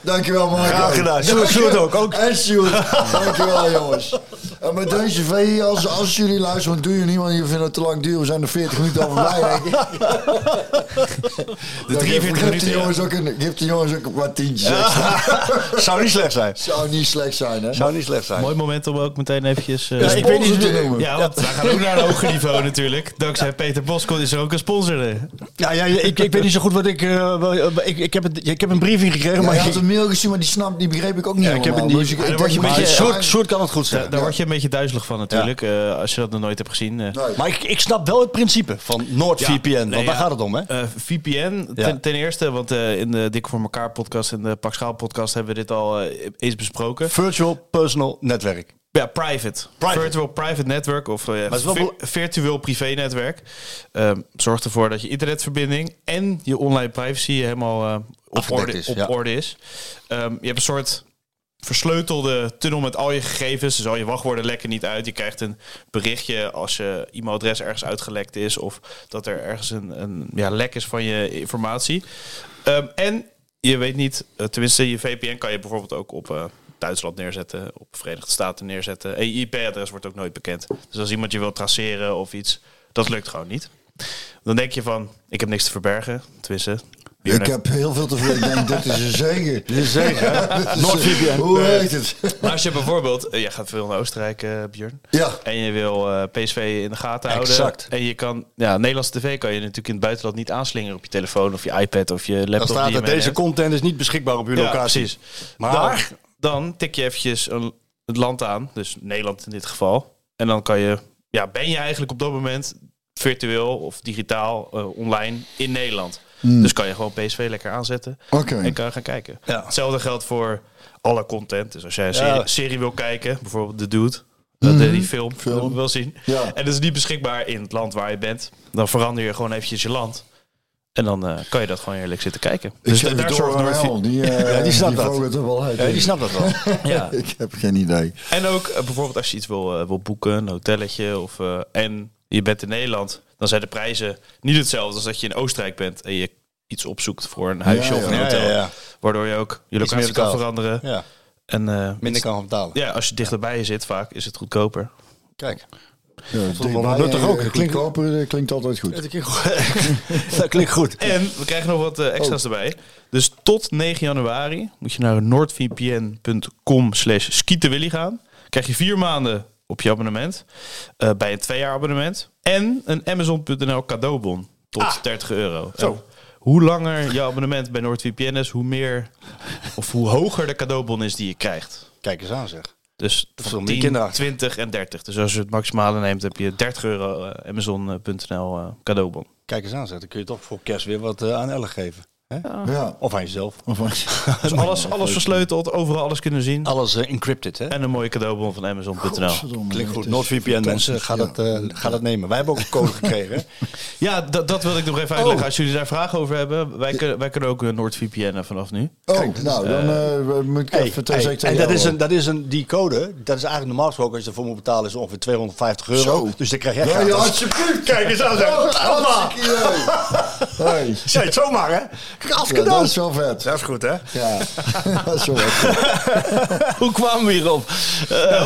Dankjewel, Marco. Graag gedaan. Sjoerd, Sjoerd ook. ook. En Sjoerd. Dankjewel, jongens. En met deze V, als, als jullie luisteren, want doe je niet, want je vindt het te lang duur. We zijn er 40 minuten al voorbij, denk ik. De Dan 43 geef- geef minuten. ja. jongens ook een, geef de jongens ook een wat tientjes extra. Zou niet slecht zijn. Zou niet slecht zijn, hè? Zou niet slecht zijn. Mooi moment om ook meteen eventjes... eh, Ja, ik weet niet Sponsor te noemen. Ja, want wij gaan ook naar een hoger niveau natuurlijk. Dankzij Peter Boskot is er ook een sponsor. Ja, ja, ik, ik weet niet zo goed wat ik... eh, wel- eh, ik, ik, heb het, ik heb een briefing gekregen, Ja, maar... je ik, had een mail gezien, maar die snap, die begreep ik ook niet Ja, ik heb helemaal. het niet- Dus beetje- Sjoerd kan het goed zeggen. daar word je een beetje duizelig van natuurlijk, eh, als je dat nog nooit hebt gezien. Nee. Maar ik, ik snap wel het principe van NoordVPN. Ja, want daar ja. gaat het om, hè? Eh, VPN, ten, eerste, want eh, in de Dik voor elkaar podcast en de Pak Schaal podcast hebben we dit al eh, eens besproken. Virtual Personal Netwerk. Ja, private. Private. Virtual private network of eh, wel vir- bel- virtueel privé netwerk. Ehm, zorgt ervoor dat je internetverbinding en je online privacy helemaal eh, op, orde, is, op ja. orde is. Ehm, je hebt een soort versleutelde tunnel met al je gegevens. Dus al je wachtwoorden lekken niet uit. Je krijgt een berichtje als je e-mailadres ergens uitgelekt is. Of dat er ergens een, een ja, lek is van je informatie. Ehm, en je weet niet, eh, tenminste je VPN kan je bijvoorbeeld ook op eh, Duitsland neerzetten. Op Verenigde Staten neerzetten. En je IP-adres wordt ook nooit bekend. Dus als iemand je wil traceren of iets, dat lukt gewoon niet. Dan denk je van, ik heb niks te verbergen. Tenminste, Ik heb heel veel te veel. Ik denk, dit is een zegen. Dit is. Hoe heet het? Maar als je bijvoorbeeld, jij gaat veel naar Oostenrijk, eh Björn. Ja. En je wil eh, PSV in de gaten houden. Exact. En je kan, ja, Nederlandse tv kan je natuurlijk in het buitenland niet aanslingeren op je telefoon of je iPad of je laptop. Dan staat je er, deze content is niet beschikbaar op uw Ja, locatie. precies. Maar- dan tik je eventjes een, het land aan, dus Nederland in dit geval. En dan kan je, ja, ben je eigenlijk op dat moment virtueel of digitaal eh, online in Nederland. Dus kan je gewoon PSV lekker aanzetten en kan je gaan kijken. Ja. Hetzelfde geldt voor alle content. Dus als jij een Ja. serie, serie wil kijken, bijvoorbeeld The Dude, dat, eh, die film, Film. wil zien. Ja. En dat is niet beschikbaar in het land waar je bent. Dan verander je gewoon eventjes je land. En dan eh, kan je dat gewoon eerlijk zitten kijken. Ik Dus daar zorgt. Die, eh, Ja, die snapt dat. er wel uit. Ja, die snapt dat wel. Ja. Ik heb geen idee. En ook eh, bijvoorbeeld als je iets wil, wil boeken, een hotelletje of eh, en je bent in Nederland, dan zijn de prijzen niet hetzelfde als dat je in Oostenrijk bent en je iets opzoekt voor een huisje Ja, of een ja. hotel, Ja, ja, ja. waardoor je ook je locatie kan veranderen. Ja, En eh, minder kan gaan betalen. ja, als je dichterbij je zit, vaak is het goedkoper. Kijk. Ja, nuttig ook. Klinkt- eh, klinkt altijd goed. Dat klinkt goed. En we krijgen nog wat eh, extra's erbij. Dus tot 9 januari moet je naar noordvpn.com slash skietenwilly gaan. Krijg je vier maanden op je abonnement. eh, bij een twee jaar abonnement. En een Amazon.nl cadeaubon tot 30 euro. Zo. En hoe langer je abonnement bij NordVPN is, hoe meer of hoe hoger de cadeaubon is die je krijgt. Kijk eens aan zeg. Dus van wel meer 10, kinderachtig. 20 en 30. Dus als je het maximale neemt, heb je 30 euro eh, Amazon.nl eh, cadeaubon. Kijk eens aan, zeg. dan kun je toch voor kerst weer wat eh, aan Elle geven. Hè? Ja. Of aan jezelf. Of Dus alles, alles versleuteld, overal alles kunnen zien. Alles eh, encrypted, hè? En een mooie cadeaubon van Amazon.nl. Klinkt goed. NordVPN mensen, ga dat, eh, ga dat nemen. Wij hebben ook een code gekregen. Ja, dat, dat wil ik nog even uitleggen. Als jullie daar vragen over hebben, wij, kunnen, wij kunnen ook een NordVPN vanaf nu. Oh, nou, dan eh, moet ik Hey, even hey, zeggen en dat is, een, dat is een, die code, dat is eigenlijk normaal gesproken als je ervoor moet betalen, is ongeveer 250 euro. Zo. Dus dan krijg jij Ja, gratis. ja, alsjeblieft. Kijk eens aan, zeg. Idee. Hey. Zeg het zomaar, hè? Als Ja, dat is wel vet. Dat is goed, hè? Ja, dat is wel vet. Hoe kwamen we hierop?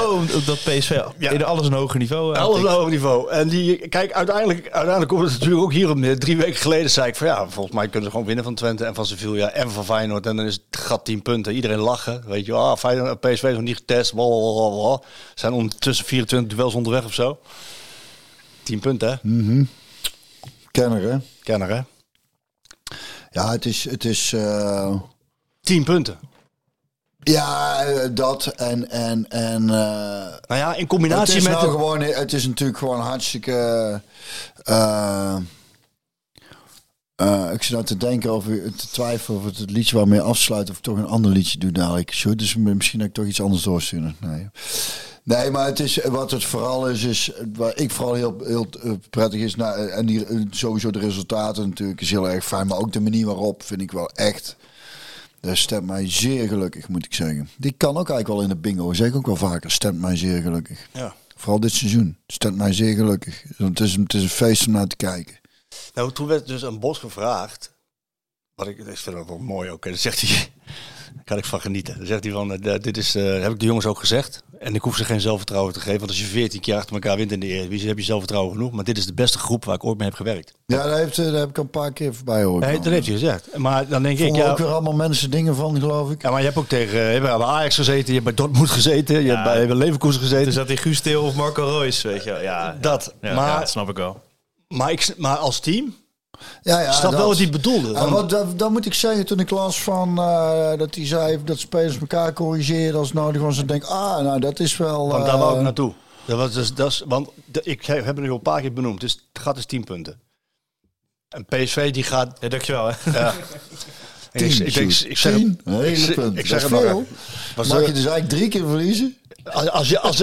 oh, dat PSV Ja. in alles een hoger niveau. eh, Alles een hoog niveau. En die, kijk, uiteindelijk, uiteindelijk komt het natuurlijk ook hier op neer. Drie weken geleden zei ik van ja, volgens mij kunnen ze gewoon winnen van Twente en van Sevilla en van Feyenoord. En dan is het gat 10 punten. Iedereen lachen. Weet je, ah, Feyenoord, PSV is nog niet getest. Blablabla. Zijn ondertussen 24 duels onderweg of zo. 10 punten, hè? Kenner, hè? Kenner, hè? Ja, het is... Het is eh, 10 punten. ja, eh, dat en... en, en eh, Nou ja, in het combinatie is met... nou de- gewoon... Het is natuurlijk gewoon hartstikke... ik zit nou te denken of te twijfelen of het het liedje waarmee afsluit of toch een ander liedje doe dadelijk. Zo, dus misschien dat ik toch iets anders doorsturen. Nee. Nee, maar het is, wat het vooral is, is waar ik vooral heel, heel eh, prettig is. Nou, en die, eh, sowieso de resultaten natuurlijk is heel erg fijn. Maar ook de manier waarop vind ik wel echt. Dat stemt mij zeer gelukkig, moet ik zeggen. Die kan ook eigenlijk wel in de bingo. Zeg ik ook wel vaker. Stemt mij zeer gelukkig. Ja. Vooral dit seizoen. Stemt mij zeer gelukkig. Het is, het is een feest om naar te kijken. Nou, toen werd dus aan Bos gevraagd. Wat ik, ik vind dat wel mooi ook. Dan zegt hij, daar kan ik van genieten. Dan zegt hij van, eh, dit is, eh, heb ik de jongens ook gezegd. En ik hoef ze geen zelfvertrouwen te geven. Want als je 14 keer achter elkaar wint in de Eredivisie, heb je zelfvertrouwen genoeg. Maar dit is de beste groep waar ik ooit mee heb gewerkt. Ja, daar, heeft, eh, daar heb ik al een paar keer voorbij horen. Nee, dat heeft hij gezegd. Maar dan denk ik, ja, ook weer allemaal mensen dingen van, geloof ik. ja, maar je hebt ook tegen je hebt bij Ajax gezeten, je hebt bij Dortmund gezeten, je hebt bij bij Leverkusen gezeten. Dus dat die Guus Til of Marco Reus, weet je wel. Ja, dat. ja, maar, ja, dat snap ik wel. maar, ik, maar als team, Ja, ja, snap dat. wel wat hij bedoelde. En Want- wat, dat, dat moet ik zeggen, toen ik las van eh, dat hij zei dat spelers elkaar corrigeren als nodig was. Dan denk ik, ah, nou dat is wel. Want daar wou ik eh, naartoe. Dat was dus, dat is, want ik heb het nu al een paar keer benoemd. Dus het gaat dus 10 punten. En PSV die gaat. Ja, dankjewel. Hè. Ja. Tien, ik, ik, ik, ik zeg, Tien? ik, Hele ik zeg is veel. Mag je dus eigenlijk drie keer verliezen? als, als, je, als,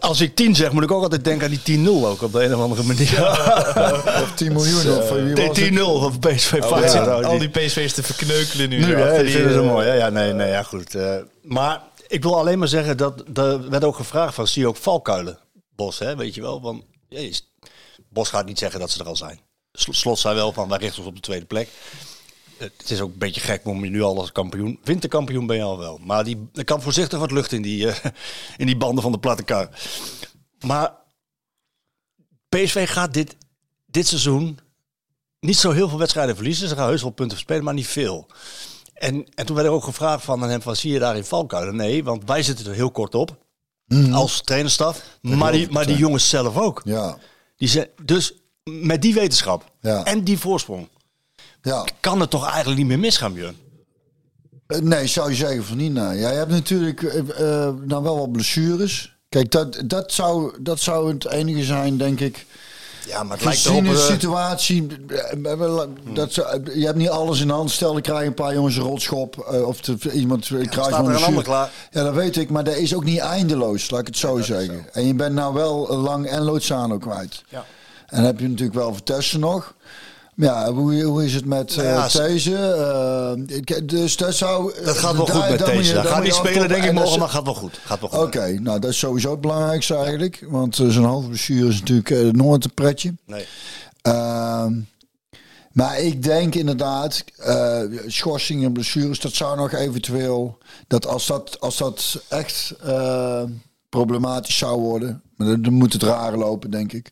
als ik 10 zeg, moet ik ook altijd denken aan die 10-0 ook op de een of andere manier. Of 10 miljoen? of eh, wie was het? Nee, 10-0 of PSV Ja, Feyenoord. al die PSV's te verkneukelen nu. Nu, hè, achter die die, vinden ze eh, mooi. Hè? Ja, nee, nee, ja, goed. eh, maar ik wil alleen maar zeggen dat er werd ook gevraagd van, zie je ook valkuilen, Bos, hè, weet je wel? Want jezus, Bos gaat niet zeggen dat ze er al zijn. Sl- Slot zei wel van, wij richten ons op de tweede plek. Het is ook een beetje gek om je nu al als kampioen. Winterkampioen ben je al wel. Maar die, er kan voorzichtig wat lucht in die, eh, in die banden van de platte kar. Maar PSV gaat dit, dit seizoen niet zo heel veel wedstrijden verliezen. Ze gaan heus wel punten verspelen, maar niet veel. En, en toen werd er ook gevraagd van hem, van, zie je daarin valkuilen? Nee, want wij zitten er heel kort op. Als trainerstaf. Maar die, maar die jongens zelf ook. Ja, Die zijn, dus met die wetenschap Ja. en die voorsprong ja. kan het toch eigenlijk niet meer misgaan, Björn? Eh, Nee, zou je zeggen van niet. Nou, ja, je hebt natuurlijk eh, eh, nou wel wat blessures. Kijk, dat, dat, zou, dat zou het enige zijn, denk ik. Ja, maar het lijkt Gezien erop... de eh, situatie, wel, dat, je hebt niet alles in de hand. Stel, ik krijg een paar jongens een rotschop. of te, iemand krijgt gewoon er een ander klaar. Ja, dat weet ik. Maar dat is ook niet eindeloos, laat ik het zo zeggen. En je bent nou wel Lang en Lozano kwijt. Ja. En dan heb je natuurlijk wel Vertessen nog. Ja, hoe, hoe is het met Nou eh ja, deze? Eh, dus dat zou... dat gaat wel goed met deze. daar gaat niet spelen, denk ik, morgen, maar gaat wel goed. Gaat wel goed. Oké, nou dat is sowieso het belangrijkste eigenlijk. Want uh, zo'n hoofdblessure is natuurlijk eh, nooit een pretje. Nee. Ehm, maar ik denk inderdaad, eh schorsingen en blessures, dat zou nog eventueel, dat als dat, als dat echt eh, problematisch zou worden, maar dan, dan moet het raar lopen, denk ik.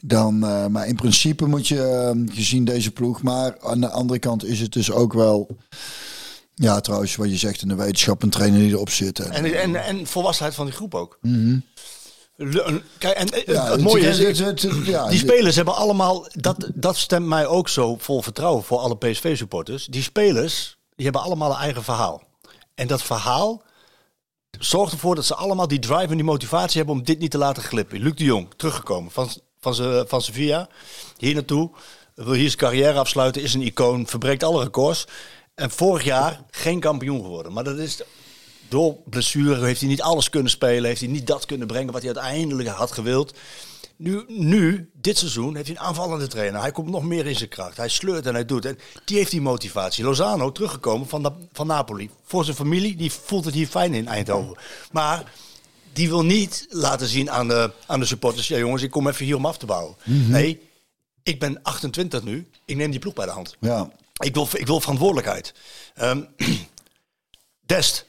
Dan, eh, maar in principe moet je, eh, gezien deze ploeg, maar aan de andere kant is het dus ook wel, ja trouwens, wat je zegt in de wetenschap, een trainer die erop zit. En, En, en, en volwassenheid van die groep ook. Een- Kijk, en eh, Ja, het mooie is, het- ja, die spelers hebben allemaal, dat, dat stemt mij ook zo vol vertrouwen voor alle PSV-supporters. Die spelers, die hebben allemaal een eigen verhaal. En dat verhaal, zorgt ervoor dat ze allemaal die drive en die motivatie hebben om dit niet te laten glippen. Luc de Jong, teruggekomen van, van, Sevilla, hier naartoe. Wil hier zijn carrière afsluiten, is een icoon, verbreekt alle records. En vorig jaar geen kampioen geworden. Maar dat is door blessure heeft hij niet alles kunnen spelen. Heeft hij niet dat kunnen brengen wat hij uiteindelijk had gewild. Nu, nu, dit seizoen, heeft hij een aanvallende trainer. Hij komt nog meer in zijn kracht. Hij sleurt en hij doet. En die heeft die motivatie. Lozano, teruggekomen van, de, van Napoli. Voor zijn familie, die voelt het hier fijn in Eindhoven. Maar die wil niet laten zien aan de, aan de supporters... ja jongens, ik kom even hier om af te bouwen. Nee, ik ben 28 nu. Ik neem die ploeg bij de hand. Ja. Ik wil, ik wil verantwoordelijkheid. Ehm, Dest,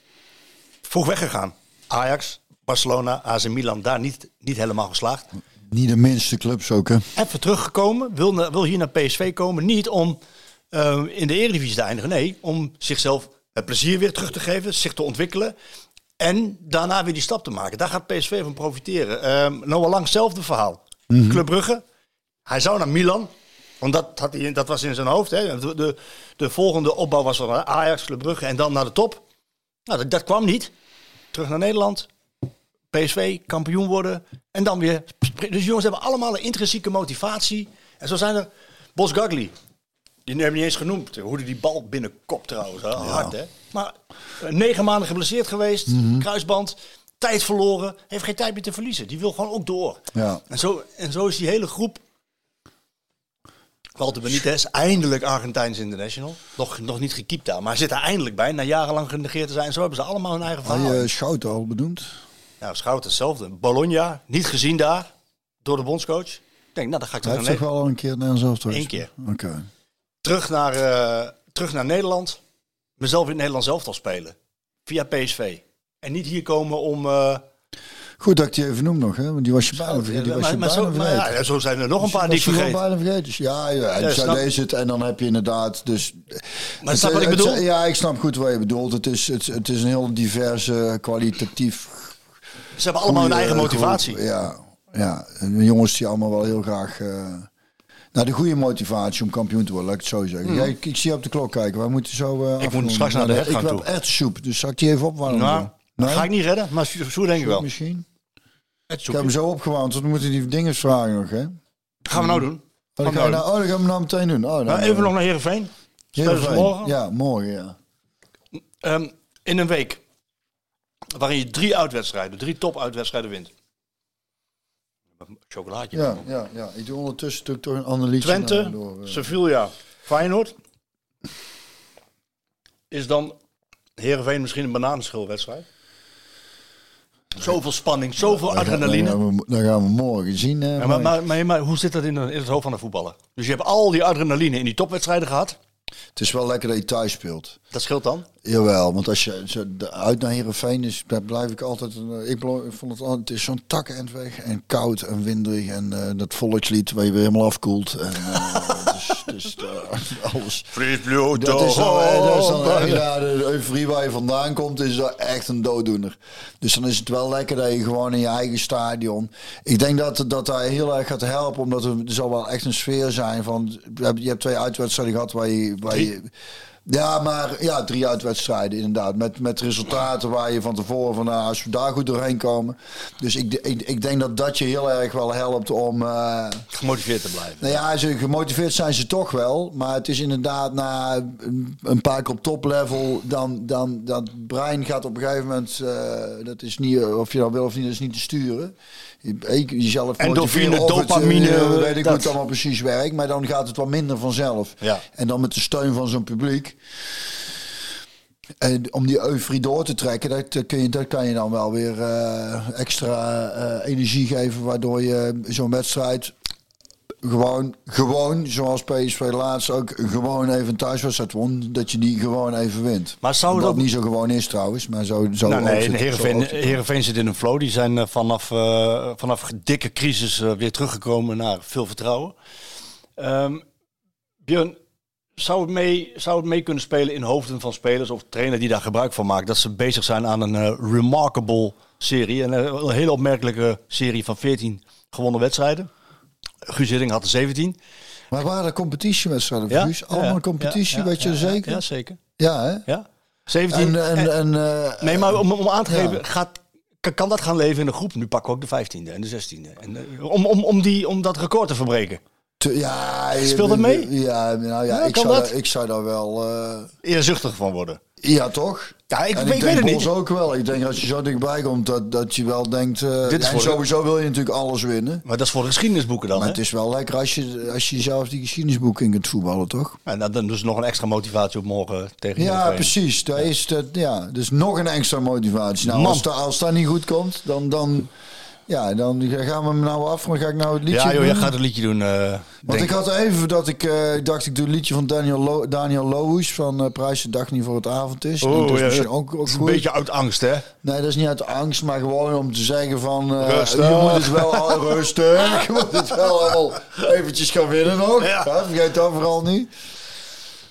vroeg weggegaan. Ajax, Barcelona, AC Milan, daar niet, niet helemaal geslaagd. Niet de minste clubs ook, hè? Even teruggekomen, wil, na- wil hier naar PSV komen. Niet om ehm, in de Eredivisie te eindigen. Nee, om zichzelf het plezier weer terug te geven, zich te ontwikkelen. En daarna weer die stap te maken. Daar gaat PSV van profiteren. Ehm Noah Lang, hetzelfde verhaal. Club Brugge, hij zou naar Milan. Want dat, had hij, dat was in zijn hoofd. Hè. De, de, de volgende opbouw was van Ajax, Club Brugge en dan naar de top. Nou, dat, dat kwam niet. Terug naar Nederland. PSV, kampioen worden. En dan weer. Dus jongens hebben allemaal een intrinsieke motivatie. En zo zijn er. Bos Gagli. Die hebben niet eens genoemd. Hoe die die bal binnenkopt trouwens. Hè? Hard hè. Maar eh, negen maanden geblesseerd geweest. Kruisband. Tijd verloren. Heeft geen tijd meer te verliezen. Die wil gewoon ook door. Ja. En zo, en zo is die hele groep. Walter Benitez, eindelijk Argentijns international. Nog, nog niet gekiept daar, maar hij zit er eindelijk bij. Na jarenlang genegeerd te zijn. Zo hebben ze allemaal hun eigen Had verhaal. Schouten al benoemd? Nou, Schout hetzelfde. Bologna, niet gezien daar door de bondscoach. Ik denk, nou, dan ga ik Hij terug heeft naar, toch Ne- wel al een keer naar zelf Eén keer. Oké. Terug, naar, eh, terug naar Nederland. Mezelf in het Nederlands elftal spelen. Via PSV. En niet hier komen om... eh, Goed dat ik die even noem nog, hè? Want die was je bijna vergeten. Die was maar, je maar bijna zo, maar ja, zo zijn er nog een paar die ik bijna vergeten. Dus ja, ja, en Ja, het en dan heb je inderdaad dus... Maar snap wat ik het- bedoel? ja, ik snap goed wat je bedoelt. Het is, het, het is een heel diverse, kwalitatief... Ze hebben allemaal hun goede eigen groep. motivatie. Ja, ja. En jongens die allemaal wel heel graag... eh nou, de goede motivatie om kampioen te worden, laat ik het zo zeggen. Ja, ik, ik zie op de klok kijken. Wij moeten zo... eh, afronden. Mhm. straks naar de hertgang Ik heb toe. echt soep, dus zal ik die even opwarmen? Nou, dat ga ik niet redden, maar zo zo denk ik wel. Misschien. Ik heb hem zo opgewarmd, want we moeten die dingen vragen nog, hè? gaan we nou doen. Oh, dan gaan we nou nou, oh, dan gaan we nou meteen doen. Oh, dan, Nou, even nog naar Heerenveen. morgen? Ja, morgen, ja. Ehm, in een week waarin je drie uitwedstrijden, drie top-uitwedstrijden wint. Chocolaatje. Ja, ja, ja. Ik doe ondertussen natuurlijk toch een analyse. Twente, door, eh. Sevilla, Feyenoord. Is dan Heerenveen misschien een bananenschilwedstrijd? Zoveel spanning, zoveel adrenaline. Dan gaan, we, dan gaan we morgen zien. eh, Ja, maar, maar, maar, maar hoe zit dat in, de- in het hoofd van de voetballer? Dus je hebt al die adrenaline in die topwedstrijden gehad. Het is wel lekker dat je thuis speelt. Dat scheelt dan. Jawel, want als je uit naar Heerenveen is, daar blijf ik altijd... een- eh, Ik, vond het altijd, het is zo'n takken weg en koud en winderig en eh, dat volkslied waar je weer helemaal afkoelt. En, eh, dus, alles. Frisbloed, Dat is dan, eh, dat is dan eh, ja, de euforie waar je vandaan komt, is dat echt een dooddoener. Dus dan is het wel lekker dat je gewoon in je eigen stadion. Ik denk dat dat daar heel erg gaat helpen, omdat er, er zal wel echt een sfeer zijn van. Je hebt twee uitwedstrijden gehad waar je. Waar je ja, maar ja, drie uitwedstrijden inderdaad. Met, met resultaten waar je van tevoren van nou, als we daar goed doorheen komen. Dus ik, ik, ik denk dat dat je heel erg wel helpt om. eh, Gemotiveerd te blijven. nou ja, ze, gemotiveerd zijn ze toch wel. Maar het is inderdaad na een- een paar keer op toplevel. Dan, dan dat brein gaat op een gegeven moment. eh, dat is niet, of je dat wil of niet, dat is niet te sturen. Je, je- jezelf Endorfine, of het, eh, dopamine, weet ik hoe dat. het allemaal precies werkt. Maar dan gaat het wat minder vanzelf. Ja. En dan met de steun van zo'n publiek. En om die euforie door te trekken, dat, dat kun je, dat kan je dan wel weer eh, extra eh, energie geven. Waardoor je zo'n wedstrijd gewoon, gewoon, zoals PSV laatst ook gewoon even een thuiswedstrijd won, dat je die gewoon even wint. Maar zou ook- niet zo gewoon is trouwens, maar zo, zo Nou, nee, zit- zo Heerenveen, zit- Heerenveen zit in een flow. Die zijn eh, vanaf, eh, vanaf dikke crisis eh, weer teruggekomen naar veel vertrouwen. Ehm Björn, zou het, mee, zou het mee kunnen spelen in hoofden van spelers of trainer die daar gebruik van maakt? Dat ze bezig zijn aan een remarkable serie. Een, een hele opmerkelijke serie van 14 gewonnen wedstrijden. Guus Hiddink had er 17. Maar waren competitiewedstrijden voor Ja? Guus? Allemaal competitie, weet je zeker? Ja, zeker. Ja, hè? Ja. 17. En, en, en, eh, nee, maar om, om aan te geven, gaat, kan, dat gaan leven in de groep? Nu pakken we ook de 15e en de 16e. En, eh, om, om, om, die, om dat record te verbreken. te- ja, Speelt dat mee? Ja, nou ja, Ja, ik, zou, daar- ik zou daar wel... eh, Eerzuchtig van worden. ja, toch? Ja, ik, en ik, ik, weet denk het niet. ook wel. Ik denk als je zo dichtbij komt, dat, dat je wel denkt... eh, Dit is en sowieso wil je natuurlijk alles winnen. Maar dat is voor de geschiedenisboeken dan, Maar hè? het is wel lekker als je, als je zelf die geschiedenisboeken in kunt voetballen, toch? En dan, dan dus nog een extra motivatie op morgen tegen Ja, precies. Daar is dat, ja, dus nog een extra motivatie. Nou, Man. als, dat, als dat niet goed komt, dan, dan, ja, dan gaan we hem nou af. Dan ga ik nou het liedje Ja, joh, doen. jij gaat een liedje doen. eh, Want ik had even dat ik eh, ik dacht, ik doe een liedje van Daniel, Lo Daniel Lohuis van eh Prijs de Dag niet voor het avond is. Oh, dat is ja, misschien ook, een beetje uit angst, hè? Nee, dat is niet uit angst, maar gewoon om te zeggen van... Rustig. Je moet het wel al rustig. Je moet het wel allemaal eventjes gaan winnen nog. Ja. Ja, vergeet dat vooral niet.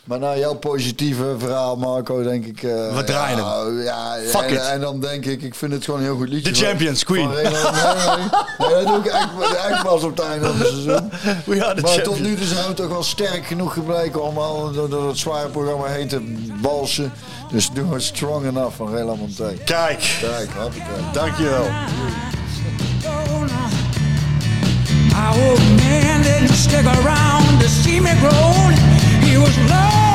Maar nou, jouw positieve verhaal, Marco, denk ik... eh, We draaien ja, Ja, Fuck en, it. en dan denk ik, ik vind het gewoon een heel goed liedje. The van- Champions, Queen. Nee, nee, nee, dat doe ik eigenlijk, eigenlijk pas op het einde van het seizoen. We are the Maar tot champions. nu toe zijn we toch wel sterk genoeg gebleken om al door, door het zware programma heen te walsen. Dus doen we Strong Enough van Rela Monté. Kijk, Kijk, hoppakee. dankjewel. Old man didn't stick around to see me grown. It was love.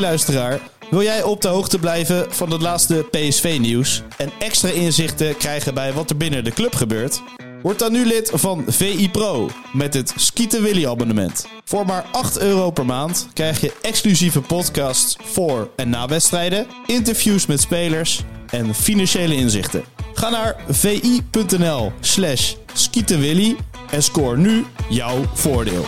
Luisteraar. Wil jij op de hoogte blijven van het laatste PSV-nieuws en extra inzichten krijgen bij wat er binnen de club gebeurt? Word dan nu lid van VI Pro met het Skieten Willy abonnement. Voor maar 8 euro per maand krijg je exclusieve podcasts voor en na wedstrijden, interviews met spelers en financiële inzichten. Ga naar vi.nl slash skietenwilly en scoor nu jouw voordeel.